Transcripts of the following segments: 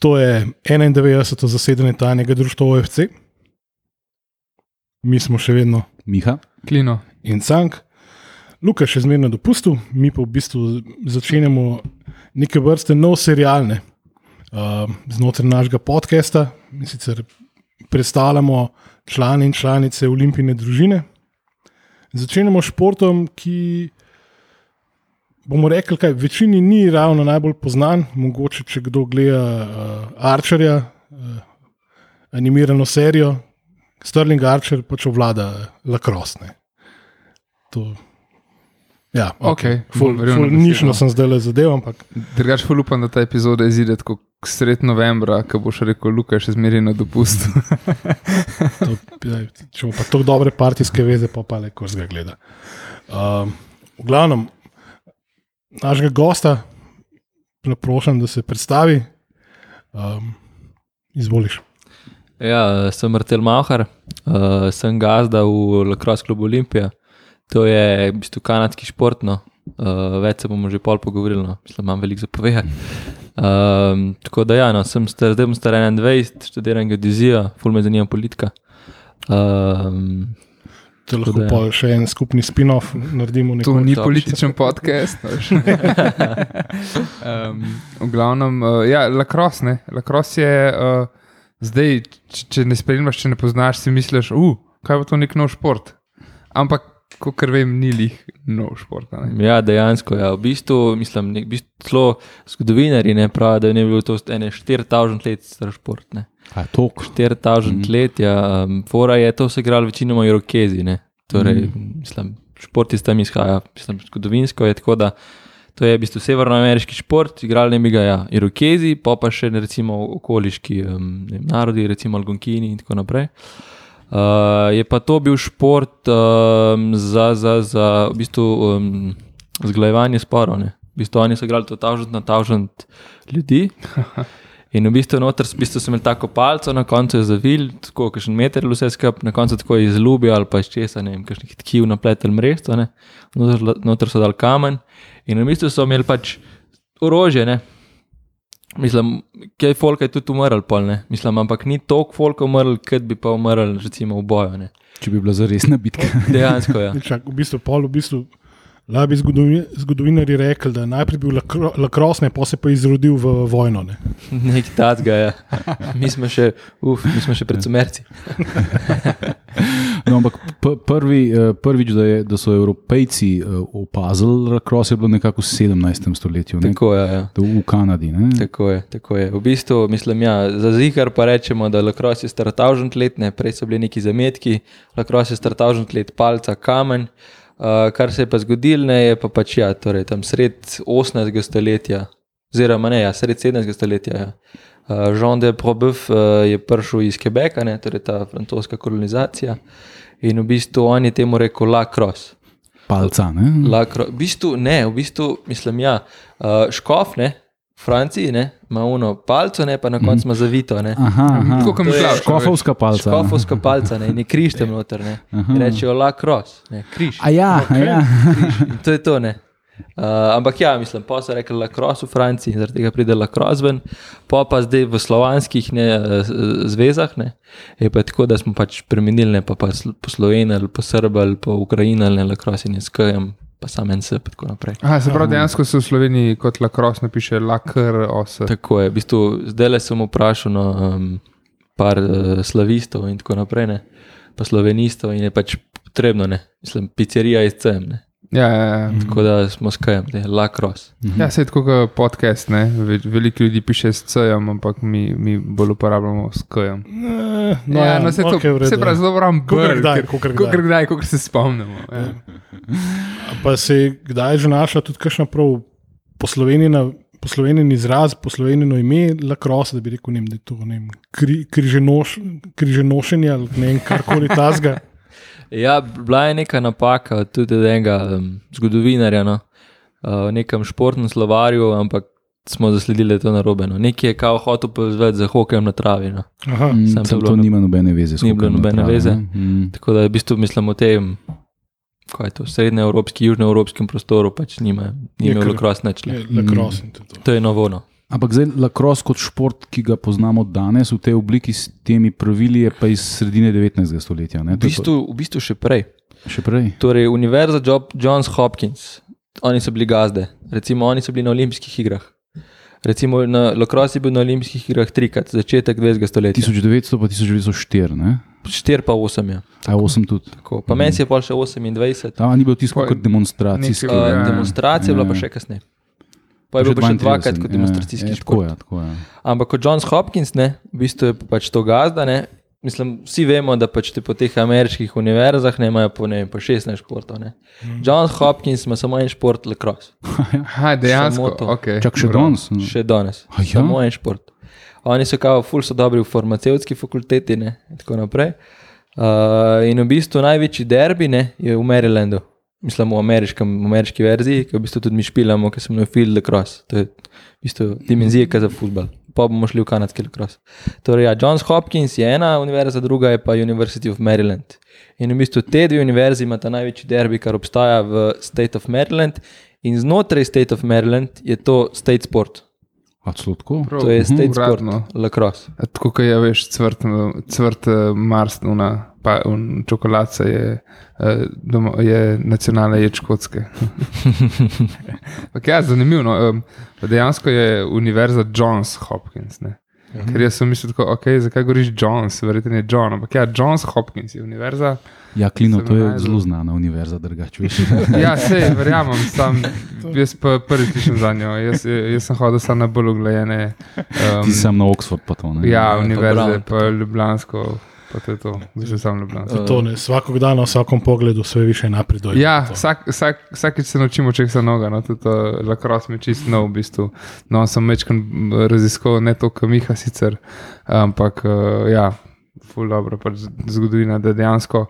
To je 91. zasedanje tajnega društva OFC, mi smo še vedno Miha. Klino. in Cank. Luka še zmerno na dopustu, mi pa v bistvu začenjamo neke vrste nov serial ne, uh, znotraj našega podcasta. In sicer predstavljamo člane in članice olimpijske družine. Začenjamo s športom, ki bomo rekli, kaj večini ni ravno najbolj znan. Mogoče, če kdo gleda uh, Archerja, uh, animirano serijo, Sterling Archer pač obvlada lakrosne. To, ja, ful, bom verjel ful, besedo. nišno sem zdaj le zadev, ampak Drugač pa upam, da ta epizoda izide tako sred novembra, ko boš rekel, Luka je še zmeraj na dopustu. to, ja, če bo pa tako dobre partijske veze, pa pa le ko zga gleda. Um, v glavnem, našega gosta, naprošam, da se predstavi. Um, izvoliš. Ja, sem Martel Mauhar, uh, sem gazda v Lacrosse klubu Olimpija. To je v bistvu kanadski šport, no. uh, več se bomo že pol pogovorili, no. mislim, imam veliko zapovedati. Um, tako da, ja, no, sem star, zdaj bom star 21, študiram geodezijo, ful me zanima politika. Um, To lahko da, ja. pa še en skupni spin-off naredimo. To nekoč. ni top. političen podcast. veš. um, v glavnem, uh, ja, lakros, ne. Lakros je uh, zdaj, če, če ne spremljaš, če ne poznaš, si misliš, uh, kaj bo to nek nov šport. Ampak, kot vem, ni lih nov šport. a ne. ja, dejansko, ja, v bistvu, mislim, nek, v bistvu zgodovinari ne pravijo, da je ne bil to ene 4000 let star šport. Ne. A, tok. 4000 mm. let, ja, um, fora je to se igrali večinoma irokezi. Ne? Torej, mm. mislim, šport iz tam izhaja, mislim, zgodovinsko je tako, da to je v bistvu severnoameriški šport, igrali bi ga ja, irokezi, pa pa še recimo okoliški um, vem, narodi, recimo Algonkini in tako naprej. Uh, je pa to bil šport um, za, za, za v bistvu, um, zglajevanje sporov. ne. V bistvu oni so igrali to tavžent na tavžent ljudi. In v bistvu, noter, v bistvu so imeli tako palco, na koncu je zavil, tako kakšen meter, ali vse skupaj, na koncu tako iz lubi ali pa iz česa, ne vem, kakšnih tkiv napletel mrežo, noter, noter so dal kamen. In v bistvu so imeli pač orožje, ne. Mislim, kaj folka je tudi umrl, pol, ne. Mislim, ampak ni toliko folka umrl, kot bi pa umrl, recimo, v boju, ne. Če bi bila za resna bitka. Dejansko, ja. Čak, v bistvu, pol, v bistvu, lahko bi zgodovi- zgodovinarji rekli, da je najprej bil lakro- lakrosne, pa se pa izrodil v vojno. Ne. Nekaj tacga, ja. Mi smo še, uf, mi smo še pred sumerci. No, ampak prvi, eh, prvič, da, je, da so Evropejci eh, opazili rakros, je bilo nekako v 17. stoletju, ne? Tako je, ja. To v Kanadi. Ne? Tako je, tako je. V bistvu, mislim, ja, za zikar pa rečemo, da Lacrosse je star tavžent let, ne, prej so bili neki zametki, Lacrosse je star tavžent let, palca, kamen. Uh, kar se je pa zgodilo, ne, je pa pač ja, torej tam sred 18. stoletja, oziroma ne, ja, sred 17. stoletja. Ja. Uh, Jean de Probeuf uh, je prišel iz Quebeca, ne, torej ta francoska kolonizacija. In v bistvu on je temu rekel Lacrosse. Palca. Ne? Lakro, v bistvu ne, v bistvu mislim, ja, uh, škof, ne, Franciji, ne, ima uno palco, ne, pa na koncu ima zavito, ne. Aha, aha. Tako kot To je Miklavž. Škofovska palca. Škofovska palca, ne, in je križ tam noter, ne. Rečejo la cross, ne, križ. A ja, a ja. križ. In to je to, ne. Uh, ampak ja, mislim, pa so rekli lacrosse v Franciji, zaradi tega pride lacrosse ven, pa pa zdaj v slovanskih ne, eh, zvezah, ne, je pa tako, da smo pač premenili, ne, pa, pa po Sloveniji po Srbiji po Ukrajini ne, lacrosse in s KM, pa sam en S, pa tako naprej. Aha, se pravi, dejansko se v Sloveniji kot lakros napiše lakr os. Tako je, v bistvu zdaj le sem vprašal no, um, par uh, slavistov in tako naprej, ne, pa slovenistov in je pač potrebno, ne, mislim, pizzerija je CM, ne. Ja, ja, ja. Tako da smo s KM, ne, lacrosse. ja se je tako kot podcast, ne? Ve- veliko ljudi piše s C-jem, ampak mi, mi bolj uporabljamo s K-jem. Eh, No, ja, no, se, okay, v redu, se pravi, ja. zelo kdaj, kdaj. Kakor kdaj, kakor se spomnimo. Ja. Pa se je kdaj že našla tudi kakšna prav poslovenjena. Poslovenjen izraz, poslovenjeno ime, lakros, da bi rekel, ne vem, da je to ne vem, kri, križenoš, križenošenje ali ne vem, karkoli tasga. Ja, bila je neka napaka tudi od enega um, zgodovinarja no, uh, v nekem športnem slovarju, ampak smo zasledili, da je to narobe. No. Nekaj je kao hotel povezati za hokejem na travi. No. Aha, Mm, Sam to To, bilo to na- nima nobene veze s Ni bilo nobene travi, veze. Mm. Tako da v bistvu mislim o tem, kaj je to, srednjeevropski, južnoevropskem prostoru, pač nima, nima kar- lacrosse nič. le. lakros in to. je to. To je novo. No. Ampak zdaj lakros kot šport, ki ga poznamo danes v tej obliki s temi pravili, je pa iz sredine 19. stoletja. Ne? V bistvu, v bistvu še prej. Še prej. Torej, Univerza Job, Johns Hopkins, oni so bili gazde, recimo oni so bili na olimpijskih igrah. Recimo na Lacrosse je bil na olimpijskih igrah trikrat, začetek 20. stoletja. 1900 pa 1904, ne? 4 pa 8 je. A 8 tudi. Tako. Pa meni je pa še 28. Tam ni bil tisto kot demonstracijski. nekaj- Uh, Ja. demonstracija je bila pa Ja. še kasneje. Pa je bil pa še dvakrat kot demonstracijski ja, šport. Tako je, tako je. Ampak kot Johns Hopkins, ne, v bistvu je pač to gazda. Ne. Mislim, vsi vemo, da pač te po teh ameriških univerzah ne imajo po, ne, po 16 športov. Ne. Johns Hopkins ima samo en šport, lacrosse. Aha, dejansko. Okay. Čak še danes. ne? Še danes. Ja? Samo en šport. Oni so kao, ful so dobri v farmacevtski fakulteti ne, in tako naprej. Uh, in v bistvu največji derbi ne, je v Marylandu. Mislim, v, ameriškem, v ameriški verziji, ki v bistvu tudi mi špilamo, ki se imenuje Field Lacrosse. To je v bistvu dimenzija, kot za futbol. Pa bomo šli v kanadski lacrosse. Torej, ja, Johns Hopkins je ena univerza, druga je pa University of Maryland. In v bistvu te dve univerzi imata največji derbi, kar obstaja v State of Maryland. In znotraj State of Maryland je to state sport. A celo tako? Prav, To je state sport, uradno. lacrosse. A Tako kot je, veš, cvrt, cvrt eh, Mars, una, pa un, čokoladca je, eh, doma, je nacionalna jed škotske. Ampak ja, zanimivo. No, um, dejansko je univerza Johns Hopkins. Ne? Ker jaz sem mislil, tako, okay, zakaj govoriš Johns, verjetno je John. Ampak ja, Johns Hopkins je univerza. Ja, Klino, to je našel. zelo znana univerza, drugače. Ja, se verjamem, sam, jaz pa prvič slišim za njo. Jaz, jaz sem hodil samo na bolj uglajene. Um, Ti sem na Oxford, pa to ne. Ja, pa univerze, Brown. pa Ljubljansko, pa to je to, zdaj sam Ljubljansko. To ne, vsakog dana, na vsakem pogledu, vse više napreduje. Ja, vsak, vsak, vsakeč se naučimo česa noga, no, tudi uh, lakros mi čist nov v bistvu. No, sem večkrat raziskoval, ne to, kam Miha sicer, ampak uh, ja, ful dobro, pač z- zgodovina, da dejansko.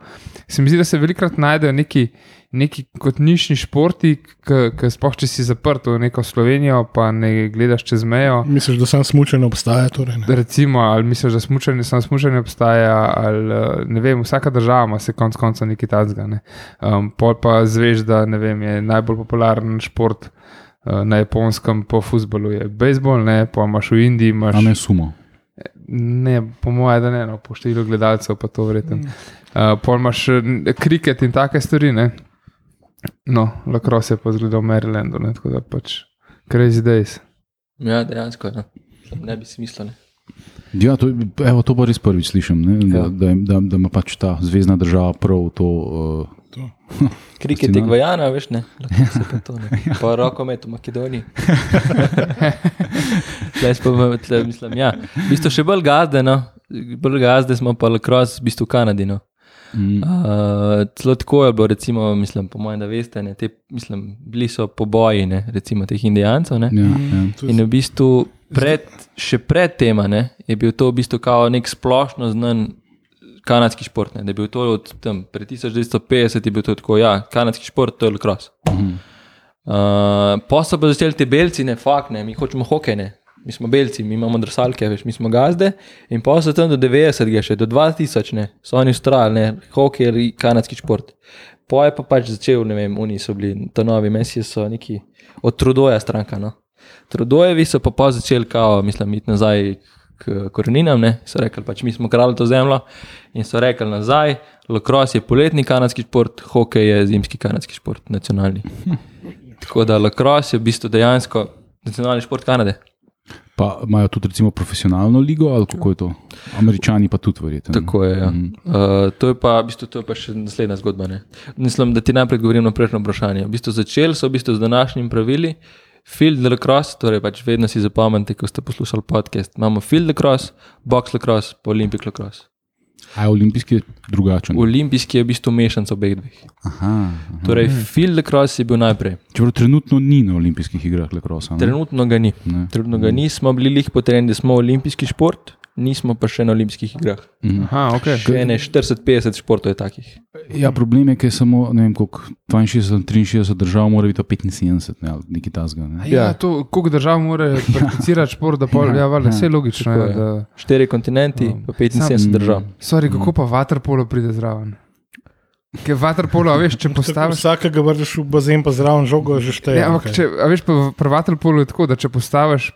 Se mi zdi, da se velikrat najdejo neki, neki kot nišni športi, ki sploh če si zaprt v neko Slovenijo, pa ne gledaš čez mejo. Misliš, da sam smučen obstaja? Torej, ne? Recimo, ali misliš, da smučanje, samo smučanje obstaja, ali eh, ne vem, vsaka država ima se konec koncev nekaj tacga. Ne. Um, pol pa zveš, da ne vem, je najbolj popularen šport uh, na japonskem po futbolu je bejzbol, ne, pa imaš v Indiji, imaš. A ne sumo. Ne, po mojem, da ne, no, po številu gledalcev pa to verjetno. Uh, pol imaš kriket in take stvari, ne. No, lakros je pa zgledal v Marylandu, ne, tako da pač crazy days. Ja, dejansko. Ne, ne bi si mislil. Ne. Ja, to, evo, to pa res prvič slišim, ne, da, Ja. da, da, da ima pač ta zvezdna država prav to. Uh, Kriket je Fascinantno. Gvajana, veš ne. Lacrosse je Pa, to, ne. pa rokomet v Makedoniji. Tle smo, v- tle, mislim, ja. V bistvu še bolj gazde, no. Bolj gazde smo pa lacrosse v bistvu v Kanadi. No. mm, Uh, celo tako je bilo, recimo, mislim, po mojem, da veste, ne, te, mislim, bili so poboji, ne, recimo teh indijancev. Ne. ja, ja. In v bistvu pred, še pred tema ne, je bil to v bistvu kao nek splošno znan kanadski šport. Ne, da je bil to od tam, pred 1950 je bil to tako, ja, kanadski šport, to je lacrosse. Mhm. Uh, pa so pa začeli ti belci, ne, fakt, ne, mi hočemo hokej, ne. Mi smo belci, mi imamo drsalke, veš, mi smo gazde. In pa so tam do 90, -ga še do 2000, ne, so oni ustrajali, hokej je kanadski šport. Pa je pa pač začel, ne vem, oni so bili, ta novi mesi so neki od trudoja stranka. No. Trudojevi so pa, pa začeli, kao, mislim, iti nazaj k koreninam, ne, so rekli, pač mi smo krali to zemljo in so rekli nazaj, lacrosse je poletni kanadski šport, hokej je zimski kanadski šport, nacionalni. Tako da lacrosse je v bistvu dejansko nacionalni šport Kanade. Pa imajo tudi recimo profesionalno ligo, ali kako je to? Američani pa tudi verjetno. Tako je. Ja. Mhm. Uh, to je pa, v bistvu, to je pa še naslednja zgodba. Ne? Mislim, da ti najprej odgovorim na prejšnjo vprašanje. V bistvu začeli so v bistvu z današnjimi pravili. Field lacrosse, torej pač vedno si zapomnite, ko ste poslušali podcast. Imamo field lacrosse, box lacrosse, pa olimpik lacrosse. A je olimpijski je drugačen. Olimpijski je v bistvu mešanca obeh dveh. Aha, aha. Torej, field lacrosse je bil najprej. Čeprav trenutno ni na olimpijskih igrah lekrosa. Trenutno ga ni. Ne. Trenutno ga nismo bili lih potrjeni, da smo olimpijski šport, nismo pa še na olimpijskih igrah. Mhm. Aha, ok. Še ne 40-50 športov je takih. Ja, problem je, ker je samo ne vem, koliko 62, 63 držav, mora biti to 75, ne, ali nekaj tasga. Ne. Ja, Ja. to, koliko držav mora prakticirati šport, da pol, ja, valjda, vse logično. Je, je. da, Štiri kontinenti, No. pa 75 Sam- držav. sorry, kako pa vaterpolo pride zraven? Ker vaterpolo, a veš, če postaviš. Vsakega vržeš v bazen, pa zraven žogo že šteje. Ja, ampak, če, a veš, pa v- pri vaterpolu je tako, da če postaviš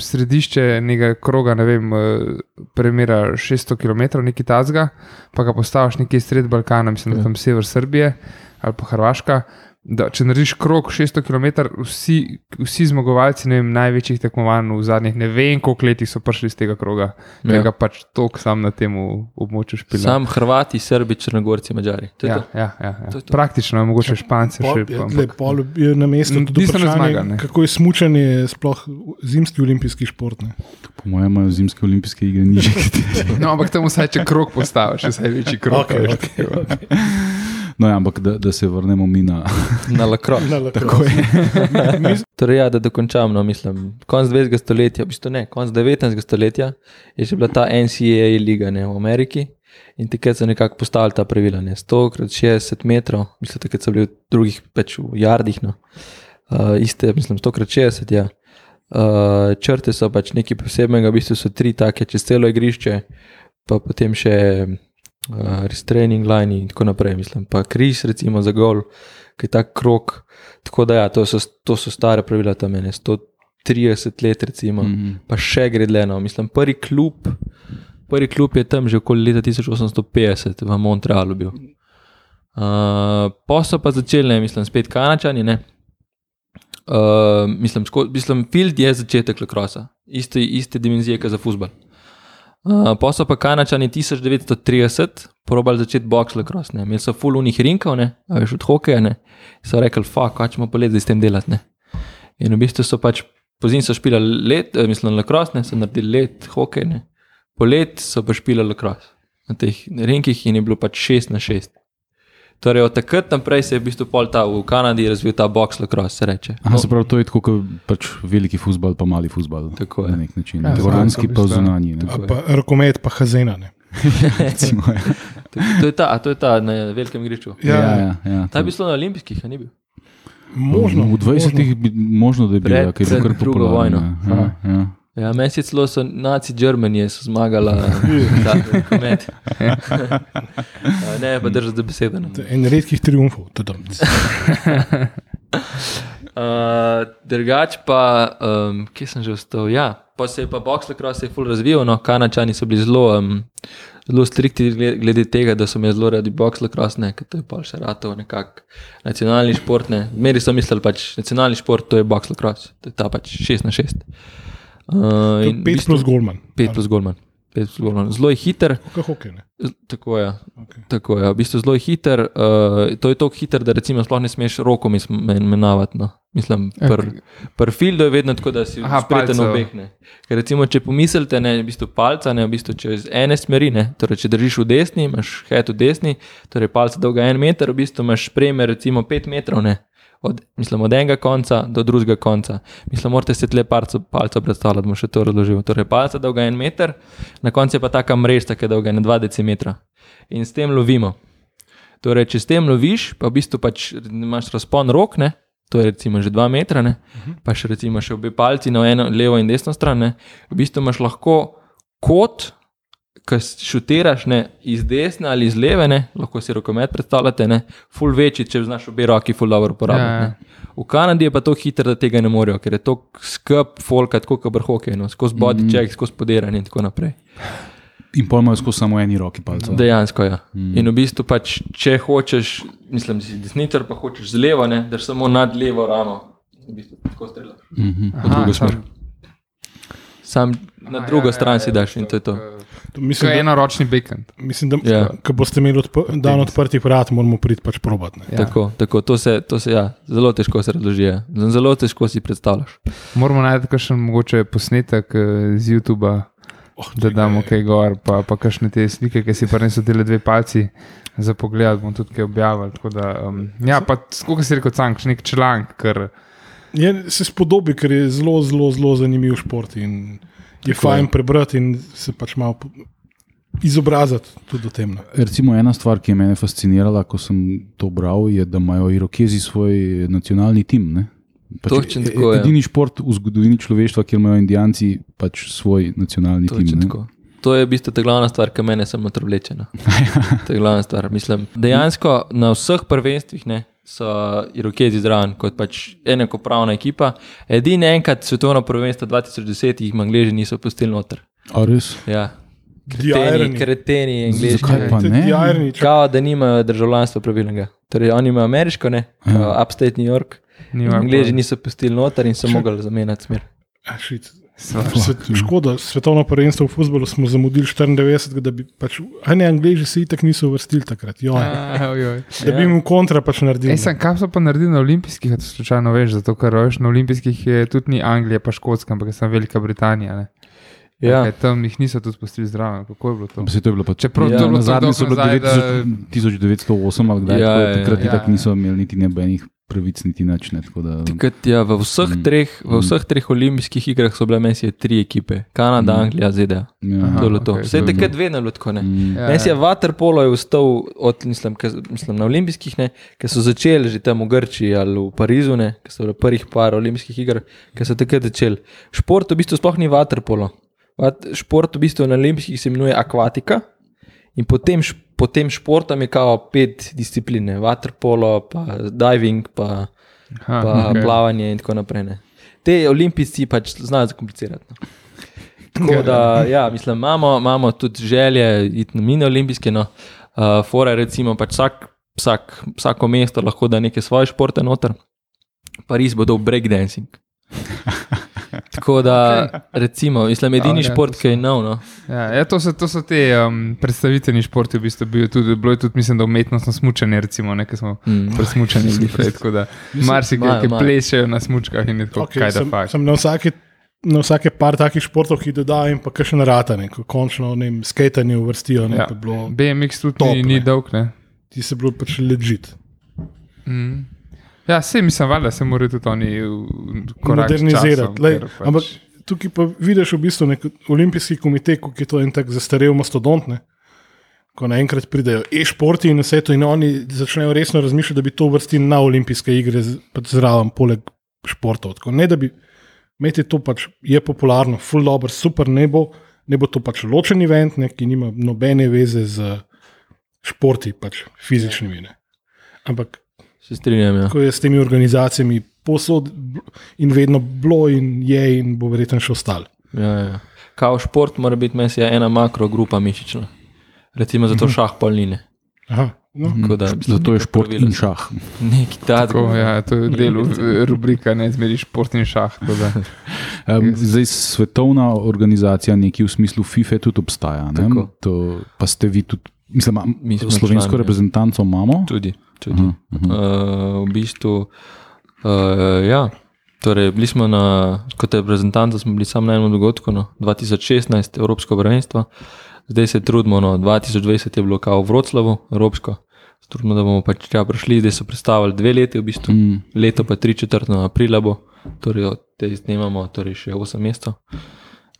središče nekega kroga, ne vem, premera 600 km, neki tazga, pa ga postaviš nekje sred Balkana, mislim, da tam sever Srbije ali pa Hrvaška. Da, če narediš krog 600 km, vsi, vsi zmagovalci ne vem, največjih tekmovanj v zadnjih ne vem, koliko letih so prišli iz tega kroga, Ja. ker ga pač tok sam na tem območju špila. Sam Hrvati, Srbi, Črnogorci, Mačari. To je Ja, to. ja, ja, ja. To to. Praktično je mogoče Špance še. Pol, pa- je, pol je na mestu tudi vprašanje, zmaga, ne. kako je smučanje sploh zimski olimpijski šport. Ne? Po mojem, imajo zimske olimpijske igre nižje. No, ampak tam vsaj če krog postaviš, vsaj večji krog. Okej, veš, okej, tako. No, ja, ampak da, da se vrnemo mi na. Na lakros. Na je. Torej, ja, da dokončam, no, mislim, konc 20. stoletja, v bistvu ne, konc 19. stoletja je še bila ta NCAA liga ne, v Ameriki in takrat so nekako postavili ta pravila, ne, 100 krat 60 metrov, mislim, takrat so bili v drugih pač v jardih, no, uh, iste, mislim, 100 krat 60, ja. Uh, črte so pač nekaj posebnega, v bistvu so tri take čez celo igrišče, pa potem še uh, restraining line in tako naprej, mislim, pa križ recimo za gol, ki je tak krok. Tako da, ja, to, so, to so stare pravila tam, ne 130 let, recimo, mm. Mhm. pa še gre dleno. Mislim, prvi klub, prvi klub je tam že okoli leta 1850 v Montrealu bil. Uh, pa so pa začeli, ne, mislim, spet kanačani. Ne. Uh, mislim, sko, mislim, field je začetek lakrosa, iste, iste dimenzije kot za futbol. Uh, pa so pa kanačani 1930 probali začeti boks lakros. Imeli so full unih rinkov, ne, a veš od hokeja. Ne. So rekli, fuck, ćemo pa zdaj s tem delati. Ne. In v bistvu so pač pozimi so špili let, eh, mislim, lakros, ne, so naredili let hokej, ne. polet so pa špili lakros na teh rinkih in je bilo pač 6 na 6. Torej, od takrat naprej se je v bistvu pol ta v Kanadi razvil ta boks lakros, se reče. Aha, se pravi, to je tako kot pač veliki futbol, pa mali futbol. Tako je. Na nek način. Ja, Ja, Dvoranski pa v bistvu. zunanji. ne. A Pa rokomet, pa hazena. Ne? Recimo, ja. To, to, je ta, a to je ta na velikem igrišču. Ja, Ja, ja, ja, Ta je bil na olimpijskih, ni bil. Možno. v 20-ih bi možno, da je bil, ja, ker je bil kar drugo vojno. Ja, ja. Ja, meni je celo so naci Germanije so zmagali, da je komet. ne, pa držati za besedo. no. To En redkih triumfov. tadam. Uh, drugač pa, um, kje sem že ostal? Ja, pa se je pa box lacrosse se je full razvijal, no, kanačani so bili zelo, um, zelo strikti glede, tega, da so imeli zelo radi box lacrosse, ne, ker to je pa še rato nekak nacionalni šport, ne. Meri so mislili pač, nacionalni šport, to je box lacrosse, to je ta pač 6 na 6. Uh, Pet bistvu- plus golman. 5 plus golman. 5 plus golman. Zelo je hiter, Kot hokej. Tako je. Okej. Tako je. V bistvu zelo je hiter. Uh, to je tako hiter, da recimo sploh ne smeš roko menjavati. No. Mislim, pri pr fildu je vedno tako, da si Aha, spreten palcev. obeh. Ne. Ker recimo, če pomislite, ne, v bistvu palca, ne, v bistvu čez ene smeri, ne, torej če držiš v desni, imaš head v desni, torej palca dolga en meter, v bistvu imaš preme recimo pet metrov, ne. Od, mislim, od enega konca do drugega konca. Mislim, morate si tle palca, palca predstavljati, bom še to razložil. Torej, palca dolga en meter, na koncu je pa taka mreža, ki je dolga ena dva decimetra. In s tem lovimo. Torej, če s tem loviš, pa v bistvu pač imaš razpon rok, ne? to je recimo že 2 metra, ne? pa še recimo še obe palci na eno, levo in desno stran. Ne? V bistvu imaš lahko kot, ki šutiraš ne, iz desne ali iz leve, ne? lahko si rokomet predstavljate, ne? full večji, če znaš obe roki full dobro uporabljati. Ja, ja. V Kanadi je pa to hitro, da tega ne morejo, ker je to skrb folka, tako kot brhoke, no? skozi body check, skozi podiranje in tako naprej. In pol imajo skozi samo eni roki palca. Dejansko je. Ja. Mm. In v bistvu, pač, če hočeš, mislim, da si desničar, pa hočeš z levo, ne, daš samo nad levo ramo. V bistvu, tako strelaš. Mhm. V drugo smer. Sam na Aha, drugo ja, stran ja, si ja, daš in to je to. To To Mislim, je da, enoročni bekend. mislim, da Ja. ko boste imeli odpr dan odprtih vrat, moramo priti pač probat. ne. Ja. Tako, tako, to se, to se ja, zelo težko se razloži. Ja. Zelo težko si predstavljaš. Moramo najti kakšen mogoče posnetek eh, z YouTuba, Oh, da damo kaj gor, pa, pa kakšne te slike, ki si prinesel te dve palci za pogled, bomo tudi kaj objavili. tako Da, um, ja, pa skoliko si rekel, cank, nek članek, ker Je, se spodobi, ker je zelo, zelo, zelo zanimiv šport in je Tako fajn je. prebrati in se pač malo izobraziti tudi o tem. no. ne. Recimo ena stvar, ki je mene fascinirala, ko sem to bral, je, da imajo Irokezi svoj nacionalni tim. Ne? Pač Točno tako je. Edini šport v zgodovini človeštva, kjer imajo Indijanci pač svoj nacionalni tim. Točno ne. tako. To je v bistvu ta glavna stvar, ki mene samo trvlečena. To je glavna stvar. Mislim, dejansko na vseh prvenstvih, ne, so Irokezi zraven kot pač enakopravna ekipa. Edini enkrat svetovno prvenstvo 2010 jih Angleži niso pustili noter. A res? Ja. Kreteni, kreteni, angliški. Zakaj pa ne? Kao, da nimajo državljanstva pravilnega. Torej, oni imajo ameriško, ne, Ja. upstate New York. Pa- niso pustili noter in so mogli zamenjati smer. Svet, škoda, svetovno prvenstvo v futbolu smo zamudili 94, da bi pač, a ne, Angliji se itak niso uvrstili takrat. Joj, Aj, oj, oj. da bi jim v kontra pač naredili. Ej, sem, kaj so pa naredili na olimpijskih, a to slučajno veš, zato ker veš, na olimpijskih je tudi ni Anglija, pa Škotska, ampak je samo Velika Britanija. Ne? Ja. Kaj, tam jih niso tudi spustili zraven, kako je bilo to? Se to je bilo pa Čeprav Ja, to je bilo Na zadnje so bilo da- 1908 ali kdaj, Ja, ja, takrat ja, itak ja. niso imeli niti nobenih pravic, niti nič. Ne, tako da, Takrat, ja, v, vseh Mm. treh, v vseh treh olimpijskih igrah so bile meni tri ekipe: Kanada, Mm. Anglija, ZDA. ja. To je to. okej, Vse je takrat je bilo tako. ne. Mm. Ja, Meni je ja. Waterpolo je vstal od, mislim, ke, mislim, na olimpijskih, ki so začeli že tam v Grčiji ali v Parizu, ki so bili prvih par olimpijskih iger, ki so takrat začeli. Šport v bistvu sploh ni Waterpolo. Vat- Šport v bistvu na olimpijskih se imenuje akvatika in potem, potem športom je kao pet disciplin. Waterpolo, pa diving, pa, Aha, pa okay. plavanje in tako naprej. Ne. Te olimpijci pač znajo zakomplicirati. No. Tako da, ja, mislim, imamo, imamo tudi želje iti na mini olimpijske. No. Uh, fora recimo, pač vsak, vsak, vsako mesto lahko da neke svoje športe noter. Pariz bo dal breakdancing. Tako da, recimo, mislim, edini ja, šport, to ki je nov. No. Ja, ja, to, so, to so te um, predstavitveni športi, v bistvu bil tudi, bilo je tudi, mislim, da umetnostno smučanje, recimo, nekaj smo Mm. presmučeni bili prej, tako da marsikaj, ki plešejo na smučkah in tako, Okay, kaj da sem, fakt. sem na, vsake, na vsake par takih športov, ki dodajo, in pa še na rata, ne, ko končno ne vem, skajtanje uvrstijo. Ne, Ja. bilo, BMX tudi Top, ni, ni ne. dolg, ne. ti se bilo pač ležit. Mm. Ja, vse mislim, valjda se morajo tudi oni s Modernizirati. časom, Lej, pač- ampak tukaj pa vidiš v bistvu nek olimpijski komitej, ki je to en tak zastarel mastodont. Ne? Ko naenkrat pridejo e-športi in vse to, in oni začnejo resno razmišljati, da bi to uvrstili na olimpijske igre pač zraven, poleg športov. Tako, ne da bi imeti to pač je popularno, full dobro, super, ne bo, ne bo to pač ločen event, ne, ki nima nobene veze z športi, pač fizičnimi. Ne. Ampak Se strinjam. Ja. ko je s temi organizacijami posod in vedno bilo in je in bo verjetno še ostalo. Ja, ja. Kao šport mora biti meni je ena makrogrupa mišična. Recimo zato šah polnine. Aha, no. Tako da, mislim, Zato je šport pravila in šah. Neki ta Tako, ja, to je del rubrika, ne zmeri šport in šah. Um, zdaj, svetovna organizacija, nekaj v smislu FIFA, tudi obstaja. To, pa ste vi tudi, mislim, Mi smo slovensko člani, ja. reprezentanco imamo. Tudi. tudi. Aha, aha. Uh, v bistvu, uh, ja. Torej, bili smo na, kot reprezentanti, smo bili samo na enem dogodku, no, 2016, Evropsko prvenstvo, zdaj se trudimo, no, 2020 je bilo kao v Vroclavu, Evropsko, trudimo, da bomo pač tja prišli, zdaj so predstavili dve leti, v bistvu, Mm. leto pa tri četrtno aprila bo, torej od te snemamo, torej še 8 mesecev.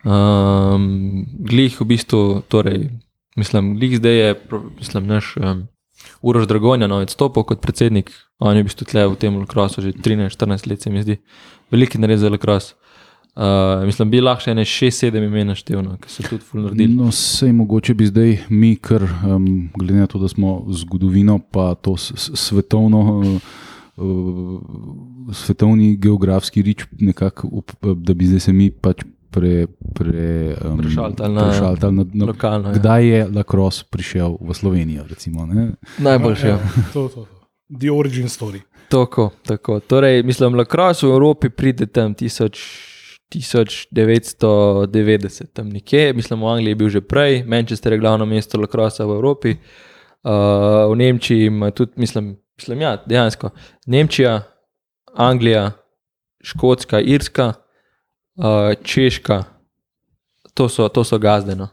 Um, glih v bistvu, torej, mislim, glih zdaj je, mislim, naš um, Uroš Dragonja no, odstopil kot predsednik, on je v bistvu tle v tem Lacrossu že 13-14 let, se mi zdi, veliki nared za Lacrosse. Uh, mislim, bi lahko še ene 6-7 imen naštevno, ki so tudi ful naredili. No, sej mogoče bi zdaj mi, ker um, glede na to, da smo zgodovino, pa to svetovno, uh, svetovni geografski rič, nekako, da bi zdaj se mi pač pre, pre, um, Prešaltali na- prešaltali na, na, Lokalno. Ja. Kdaj je Lacrosse prišel v Slovenijo? Recimo, ne? Najboljši. Ja. To, to, to. The origin story. Tako, tako. Torej, mislim, Lacrosse v Evropi pride tam 1000, 1990, tam nekje, mislim, v Angliji je bil že prej, Manchester je glavno mesto Lacrossa v Evropi, uh, v Nemčiji ima tudi, mislim, mislim ja, dejansko, Nemčija, Anglija, Škotska, Irska, uh, Češka, to so, to so gazde. No.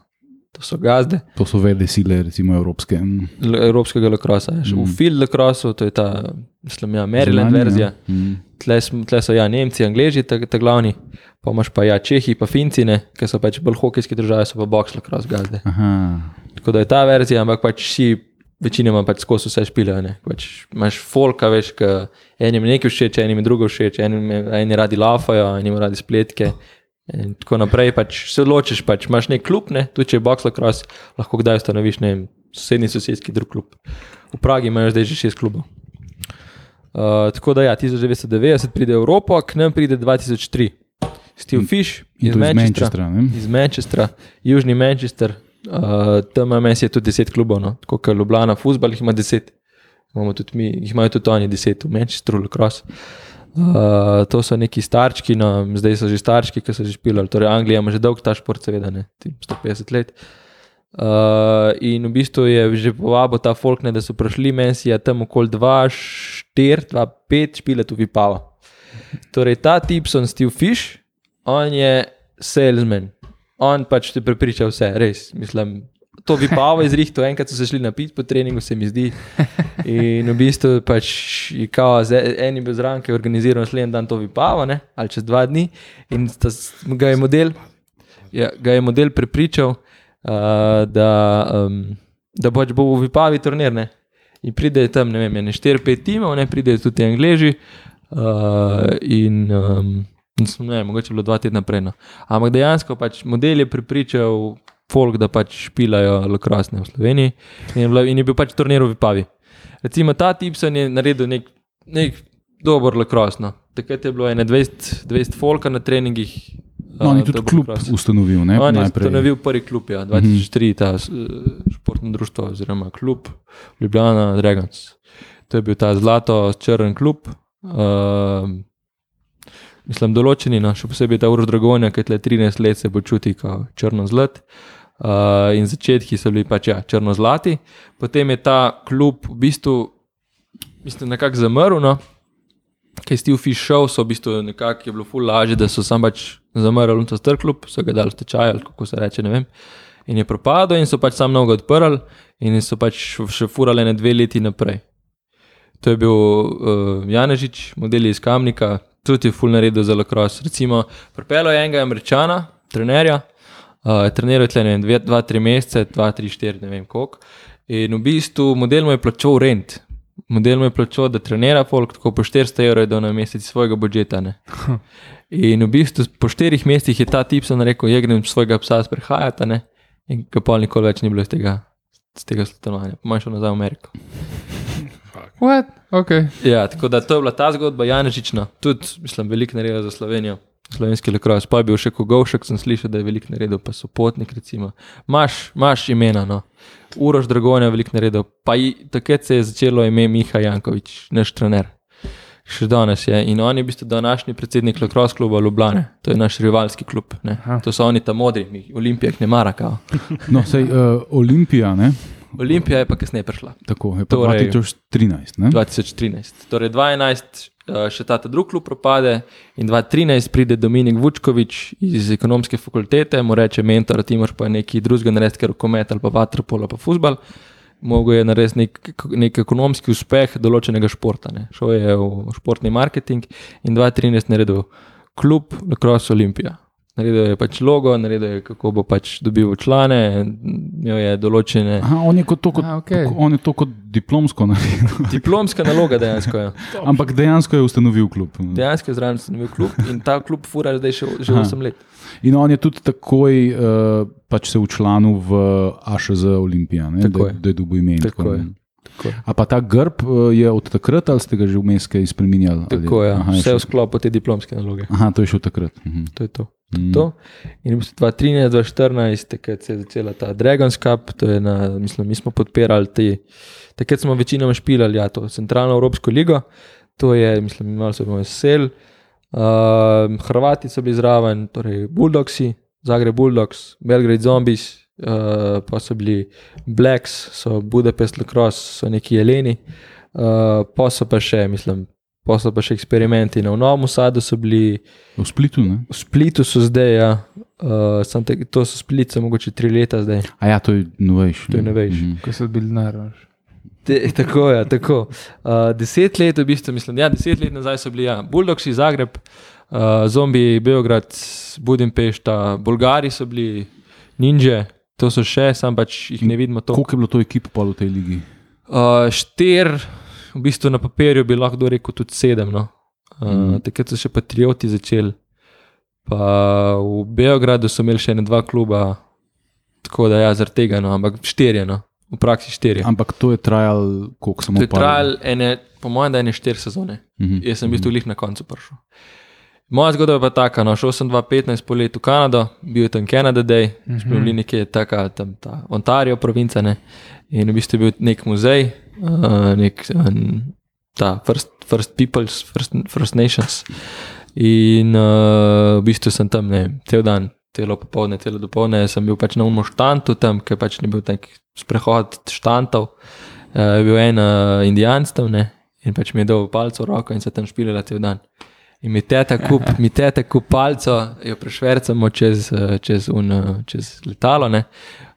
To so gazde. To so vele sile, recimo evropske. L- Evropskega lakrosa. Mm. V Field Lacrossu, to je ta, mislim, ja, Maryland Zunanje, ja. verzija. Mm. Tle, tle so ja, Nemci, Angliji, ta, ta glavni, pa imaš pa ja, Čehi, pa Finci, ne, ki so pač bolj hokejske države, so pa box lacrosse gazde. Aha. Tako da je ta verzija, ampak pač vsi, večinoma pač skozi vse špilejo. ne. Pač imaš folka, veš, ki enim nekaj všeč, enim drugo všeč, enim eni radi lafajo, enim radi spletke. In tako naprej, pač se odločiš, pač imaš nek klub, ne, tudi če je box lacrosse, lahko kdaj ustanoviš, ne vem, sosednji sosedski drug klub. V Pragi imajo zdaj že šest klubov. Uh, tako da ja, 1990 pride v Evropo, k nam pride 2003. Steve Fish iz to iz Manchestra. Manchestra. Iz Manchestra, južni Manchester, uh, tam ima je tudi 10 klubov, no? tako kot Ljubljana, futbal jih ima 10. Imamo tudi mi, jih imajo tudi oni 10 v Manchesteru, Lacrosse. Uh, to so neki starčki, no, zdaj so že starčki, ki so že špilali. Torej, Anglija ima že dolg ta šport, seveda, ne, ti 150 let. Uh, in v bistvu je že povabil ta Falkner, da so prišli, meni si je tam okoli 2-4, 2-5 špile tu vipava. Torej, ta tip so Steve Fish, on je salesman, on pač te prepriča vse, res. Mislim, to vipava izrihto, enkrat so se šli napiti po treningu, se mi zdi. In v bistvu pač kao, z- en je bil zraven, ki je organiziral naslednji dan to vipavo, ne, ali čez dva dni. In sta, s- ga je model, ja, ga je model prepričal, uh, da, um, da pač bo v Vipavi turnir. Ne? In pride tam, ne vem, 4-5 timov, ne pride tudi Angleži. Uh, in um, ne, mogoče je bilo dva tedna prej. No. Ampak dejansko pač model je prepričal folk, da pač špilajo lakrasne v Sloveniji in je, bila, in je bil pač turnir v Vipavi. Recimo ta Tipson je naredil nek, nek dober lakrasno. Takrat je bilo ene 20, 20 folka na treningih. No, on je tudi klub lacrosse. ustanovil. Ne, On je najprej. ustanovil prvi klub, ja, 2003, ta s- športno društvo, oziroma klub Ljubljana Dragons. To je bil ta zlato-črn klub. Uh, mislim, določeni, no, še posebej ta Uro Dragonja, ki je 13 let se počuti kot črno-zlat. Uh, in začetki so bili pač ja, črno-zlati, potem je ta klub v bistvu, mislim, nekako zamrl. No. Kaj je Steve Fish šel, so v bistvu nekako je bilo ful lažje, da so sam pač zamrli ta star klub, so ga dali v tečaj ali kako se reče, ne vem. In je propadel, in so pač sam mnogo odprli, in so pač še furali ne dve leti naprej. To je bil uh, Janežič, model iz Kamnika, tudi je ful naredil za lakros. Recimo, pripeljal je enega američana, trenerja, uh, treniral je tle, ne vem, dve, dva, tri mesece, dva, tri, štiri, ne vem koliko. In v bistvu model mu je plačal rent. Model mu je plačal, da trenira folk, tako po 400 evrov je dal na mesec svojega budžeta. Ne. In v bistvu po štirih mesecih je ta tip sem rekel, je grem svojega psa sprehajati, in ga pol nikoli več ni bilo iz tega, iz tega stanovanja, pomanj šel nazaj v Ameriko. What? Okay. Ja, tako da to je bila ta zgodba, Janežična, tudi, mislim, veliko naredila za Slovenijo. Slovenski lekros, pa je bil še Kogovšek, sem slišal, da je veliko naredil, pa so potnik, recimo. Maš, maš imena, no. Uroš Dragonja je veliko naredil, pa takrat se je začelo ime Miha Jankovič, naš trener. Še danes je. In on je v bistvu današnji predsednik Lekros kluba Ljubljane, to je naš rivalski klub. Ne. To so oni tam modri, mi Olimpija jih ne mara. Kao. No, sej, uh, Olimpija, ne, Olimpija je pa kasneje prišla, tako je pa Torej- 2013. Ne? 2013. Torej 2011 eh, še ta ta drugi klub propade in 2013 pride Dominik Vučkovič iz ekonomske fakultete, mu reče mentor, ti moraš pa nekaj drugega narediti, ker rokomet ali pa vaterpolo ali pa futbal. Mogoče je narediti nek, nek ekonomski uspeh določenega športa. Ne. Šel je v športni marketing in 2013 naredil klub Lacrosse Olimpija. Naredil je pač logo, naredil je, kako bo pač dobil člane, imel je določene. Aha, on, je kot to, kot, A, tako, on je to kot diplomsko naredil, Diplomska naloga dejansko je. ampak dejansko je ustanovil klub. Dejansko je zraven ustanovil klub in ta klub fura zdaj še, že Aha. 8 let. In on je tudi takoj uh, pač se učlanil v AŠZ Olimpija, ne, da, je. da je dobil ime. Tako tako je. Tako je. A pa ta grb uh, je od takrat ali ste ga že vmes kaj spremenjali? ali- Tako je, Aha, je vse v šel- sklopu te diplomske naloge. Aha, to je šel takrat. Mhm. To je to. Mm. to. In v bistvu 2013-2014, takrat se je začela ta Dragon's Cup, na, mislim, mi smo podpirali te, takrat smo večinoma špilali ja, to centralno Evropsko ligo, to je, mislim, malo se bomo sel. Uh, Hrvati so bili zraven, torej Bulldogsi, Zagreb Bulldogs, Belgrade Zombies, uh, pa so bili Blacks, so Budapest Lacrosse, so neki jeleni, uh, pa so pa še, mislim, pa so pa še eksperimenti. Na Novem Sadu so bili, V Splitu, ne? v Splitu so zdaj, ja, uh, te, to so Split, so mogoče tri leta zdaj. A ja, to je novejši. To je novejši. Mhm. Ko so bili denar. Te, tako je, tako. Uh, deset let, v bistvu, mislim, ja, deset let nazaj so bili ja, Bulldogsi, Zagreb, uh, Zombi, Beograd, Budimpešta, Bolgari so bili, Ninja, to so še, sam pač jih ne vidimo to. Koliko je bilo to ekip pol v tej ligi? Uh, štir, v bistvu na papirju bi lahko rekel tudi sedem. No. Uh, Mhm. mm. Takrat so še patrioti začeli. Pa v Beogradu so imeli še ne dva kluba, tako da ja, zaradi tega, no, ampak štirje. No. v praksi štiri. Ampak to je trajalo, koliko samo To je trajalo, po mojem, da ene štiri sezone. Mhm. Jaz sem v bistvu lih na koncu prišel. Moja zgodba je pa taka, no, šel sem 2015 polet v Kanado, bil je tam Canada Day, mm -hmm. bili nekje taka, tam ta Ontario provinca, ne, in v bistvu je bil nek muzej, uh, nek um, ta First, first Peoples, First, first Nations. In uh, v bistvu sem tam, ne, cel dan, celo popoldne, celo dopoldne, sem bil pač na umu štantu tam, ker pač ni bil nek sprehod štantov. Uh, je bil en uh, indijanc tam, ne, in pač mi je dal palco v roko in se tam špilila cel dan. In mi teta kup, mi teta kup palco, jo prešvercamo čez, čez, un, čez letalo. ne.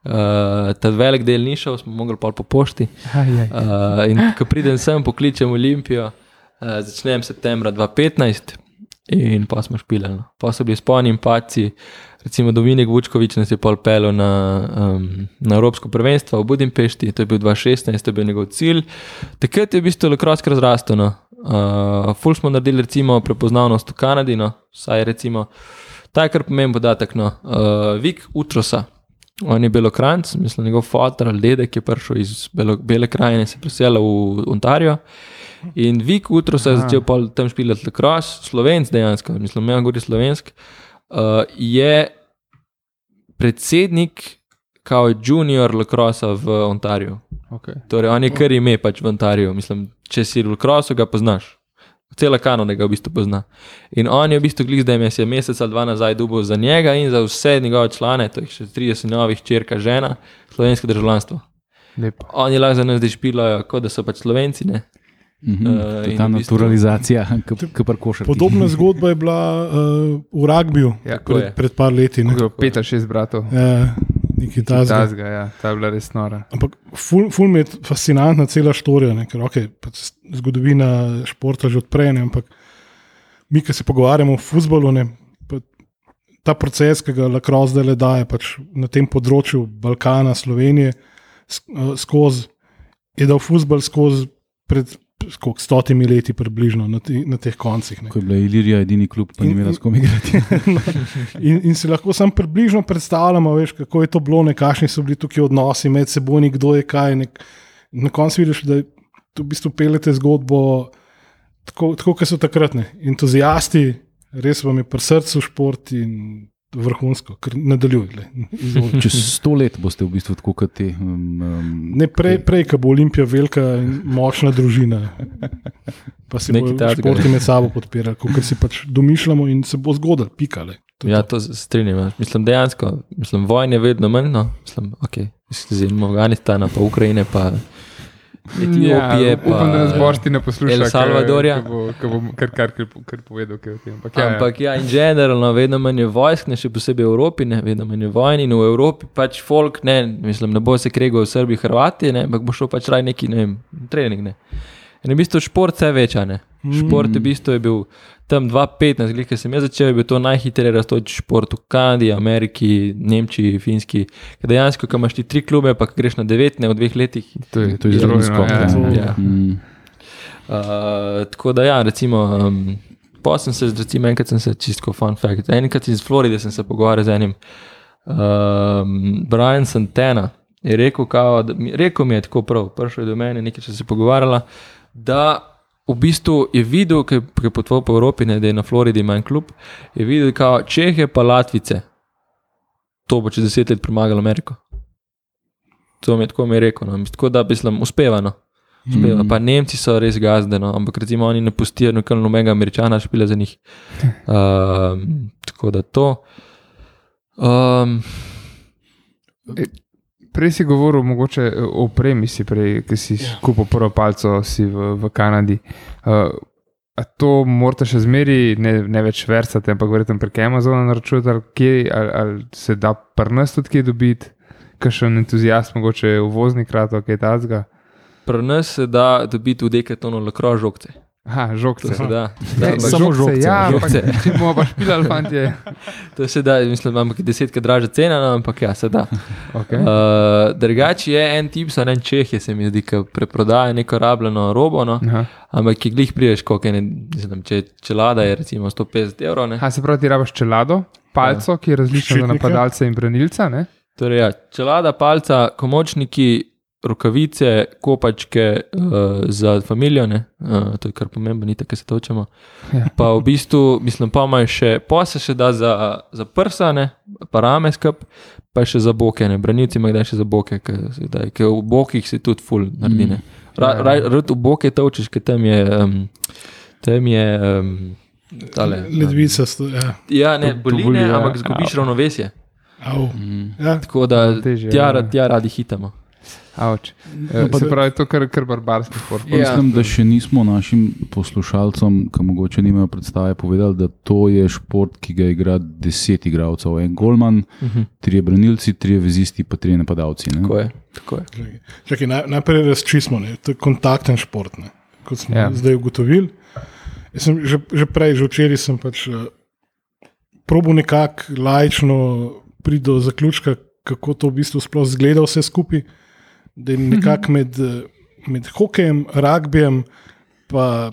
Uh, ta velik del ni šel, smo mogli pol po pošti. Uh, in ko pridem sem, pokličem Olimpijo, uh, začnem septembra 2015 in pa smo špilali. no. Pa so bili sponi in paci, recimo Dominik Vučkovič nas je pol pelil na, um, na Evropsko prvenstvo v Budimpešti, to je bil 2016, to je bil njegov cilj. Takrat je v bistvu Lekrosk razrastel. No. Uh, ful smo naredili recimo prepoznavnost v Kanadi, no. saj recimo, ta je kar pomemben podatek. No. Uh, Vik Utrosa, on je belokranc, mislim, njegov fotor ali dedek je prišel iz Belo, Bele krajine, se je preselil v Ontario. In Vik Utrosa je Aha. začel tam špilati lekros, slovenc dejansko, mislim, da govori slovensk, uh, je predsednik kao junior lekrosa v Ontariju. Okay. Torej, on je kar ime pač v Ontariju. Mislim, če si v Krosu, ga poznaš. Cela kanona ga v bistvu pozna. In on je v bistvu glik, da je mes- je mesec ali dva nazaj dubov za njega in za vse njegove člane, to je še 30 novih črka žena, slovensko državljanstvo. Lepo. Oni lahko za nas zdaj špilajo, kot da so pač slovenci. Ne? To je in ta naturalizacija, ki pa košar. Podobna zgodba je bila uh, v ragbiju Ja, je. pred, pred par leti. Je pet ali šest bratov. Ja, nekaj tasga. Tazga, ja, ta je bila res nora. Ampak ful, ful mi je fascinantna cela štorija, ne? ker okay, pač zgodovina športa že odpre, ne? ampak mi, ki se pogovarjamo o futbalu, ne, ta proces, ki ga Lakros zdaj le daje pač na tem področju Balkana, Slovenije, eh, skozi, je dal futbal skozi pred koliko, stotimi leti, približno na, te, na teh koncih. Ne. Ko je bila Ilirija edini klub, pa ni imela s kom igrati. In, in si lahko samo približno predstavljamo, veš, kako je to bilo, ne, kakšni so bili tukaj odnosi med seboj, kdo je kaj. Nek, na koncu vidiš, da tu v bistvu pelete zgodbo tako, tako kot so takratne. Entuzijasti, res vam je pri srcu šport in vrhunsko, ker nadaljujte. Čez sto let boste v bistvu tako kot ti. Um, um, Ne prej, prej ko bo Olimpija velika in močna družina. Pa se Nekaj bodo takega. športi med sabo podpirali, kot si pač domišljamo, in se bo zgodilo, pikale. To je Ja, to. se strinjam. ja. Mislim, dejansko, mislim, vojne je vedno manj. No. Mislim, okay. Zim Afganistana, pa Ukrajine, pa Etiopije, ja, pa upam, da nas boš ti ne poslušal. El Salvadorja. Ki bo, ki bo kar, kar, kar, kar povedal, kaj je o tem. Ampak, ja, Ampak ja, in generalno, vedno manj je vojsk, ne še posebej v Evropi, ne, vedno manj je vojn in v Evropi pač folk, ne, mislim, ne bo se kregal v Srbiji, Hrvati, ne, ampak bo šel pač raj neki, ne vem, trening. Ne. In v bistvu šport vse veča, ne. Šport v bistvu je bil tam 2015, glede ko sem jaz začel, je bil to najhitreje rastoč šport v Kanadi, Ameriki, Nemčiji, Finski. Ker dejansko, ko imaš ti tri klube, pa greš na devet, ne v dveh letih, to je, To je zelo skok. ja, ja. ja. Mm. Uh, tako da, ja, recimo, um, pa sem se, recimo, enkrat sem se čisto fun fact. Enkrat iz Floride sem se pogovarjal z enim, um, Brian Santana. Je rekel, kao, da, mi- rekel mi je tako prav, prišel je do mene, nekaj če se pogovarjala, da v bistvu je videl, ki je potoval po Evropi, ne, da je na Floridi manj klub, je videl, kao Čehe pa Latvice. To bo čez deset let premagalo Ameriko. To mi je tako mi je rekel. No. Mislim, Tako da bi slam uspevano. Uspeva. Pa Nemci so res gazde, no. ampak recimo oni ne pustijo nobenega američana, špile za njih. Um, tako da to. Um, Prej si govoril mogoče eh, o opremi, si prej, ki si ja. kupil prvo palco si v, v Kanadi. Uh, a to morate še zmeri, ne, ne več versati, ampak verjetno prek Amazona naročiti, ali, kje, ali, ali se da prnast tudi kje dobiti, kakšen entuzijast, mogoče uvoznik krato, kaj tazga. Pri nas se da dobiti v dekatonu lakro žogce. Aha, žogce. To se da. Ne, ampak samo žogce, Ja, žogce. ampak če bomo pa špilali, fantje. To se da, mislim, ampak je desetkrat dražja cena, no, ampak ja, se da. Okay. Uh, Drugače je en tip, so en Čeh, je se mi zdi, ki preprodaja neko rabljeno robo, no, Aha. ampak ki glih priješ, koliko je, ne, mislim, če čelada je recimo 150 evrov. Ne. Aha, se pravi, ti rabiš čelado, palco, ki je različna za napadalce in branilca. Ne? Torej, ja, čelada, palca, komočniki, rokavice, kopačke uh, za družino, uh, to je kar pomembno, ni tako, da se točemo. Ja. Pa v bistvu, mislim, pa imaš še, pa se še da za, za prsane, pa rame skup, pa še za boke, ne, branilci imajo kdaj še za boke, ker v bokih se tudi ful naredi. ne. Ra, Ja. ra, ra, v boke točiš, ker tam je. Um, tam je um, tale, Ledvica, ja. Ja, ne, To- to boli, boli, ne, ja. ampak zgubiš ravnovesje. Au. Mm. Ja. Tako da tja, ja. tja radi hitamo. Avč. No, pa Se pravi, to je kar, kar barbarski šport. Ja. Mislim, da še nismo našim poslušalcem, ki mogoče nimajo predstave, povedali, da to je šport, ki ga igra deset igralcev. En golman, Mhm. trije branilci, trije vezisti, pa trije napadalci. ne. Tako je. Tako je. Čakaj, naj, najprej razčistimo, to je kontakten šport, ne. kot smo Ja. ja. zdaj ugotovili. Jaz Sem, že, že prej, že včeraj sem pač uh, probo nekako lajčno priti do zaključka, kako to v bistvu sploh zgleda vse skupaj. Da je nekako med, eh, med hokejem, ragbijem, pa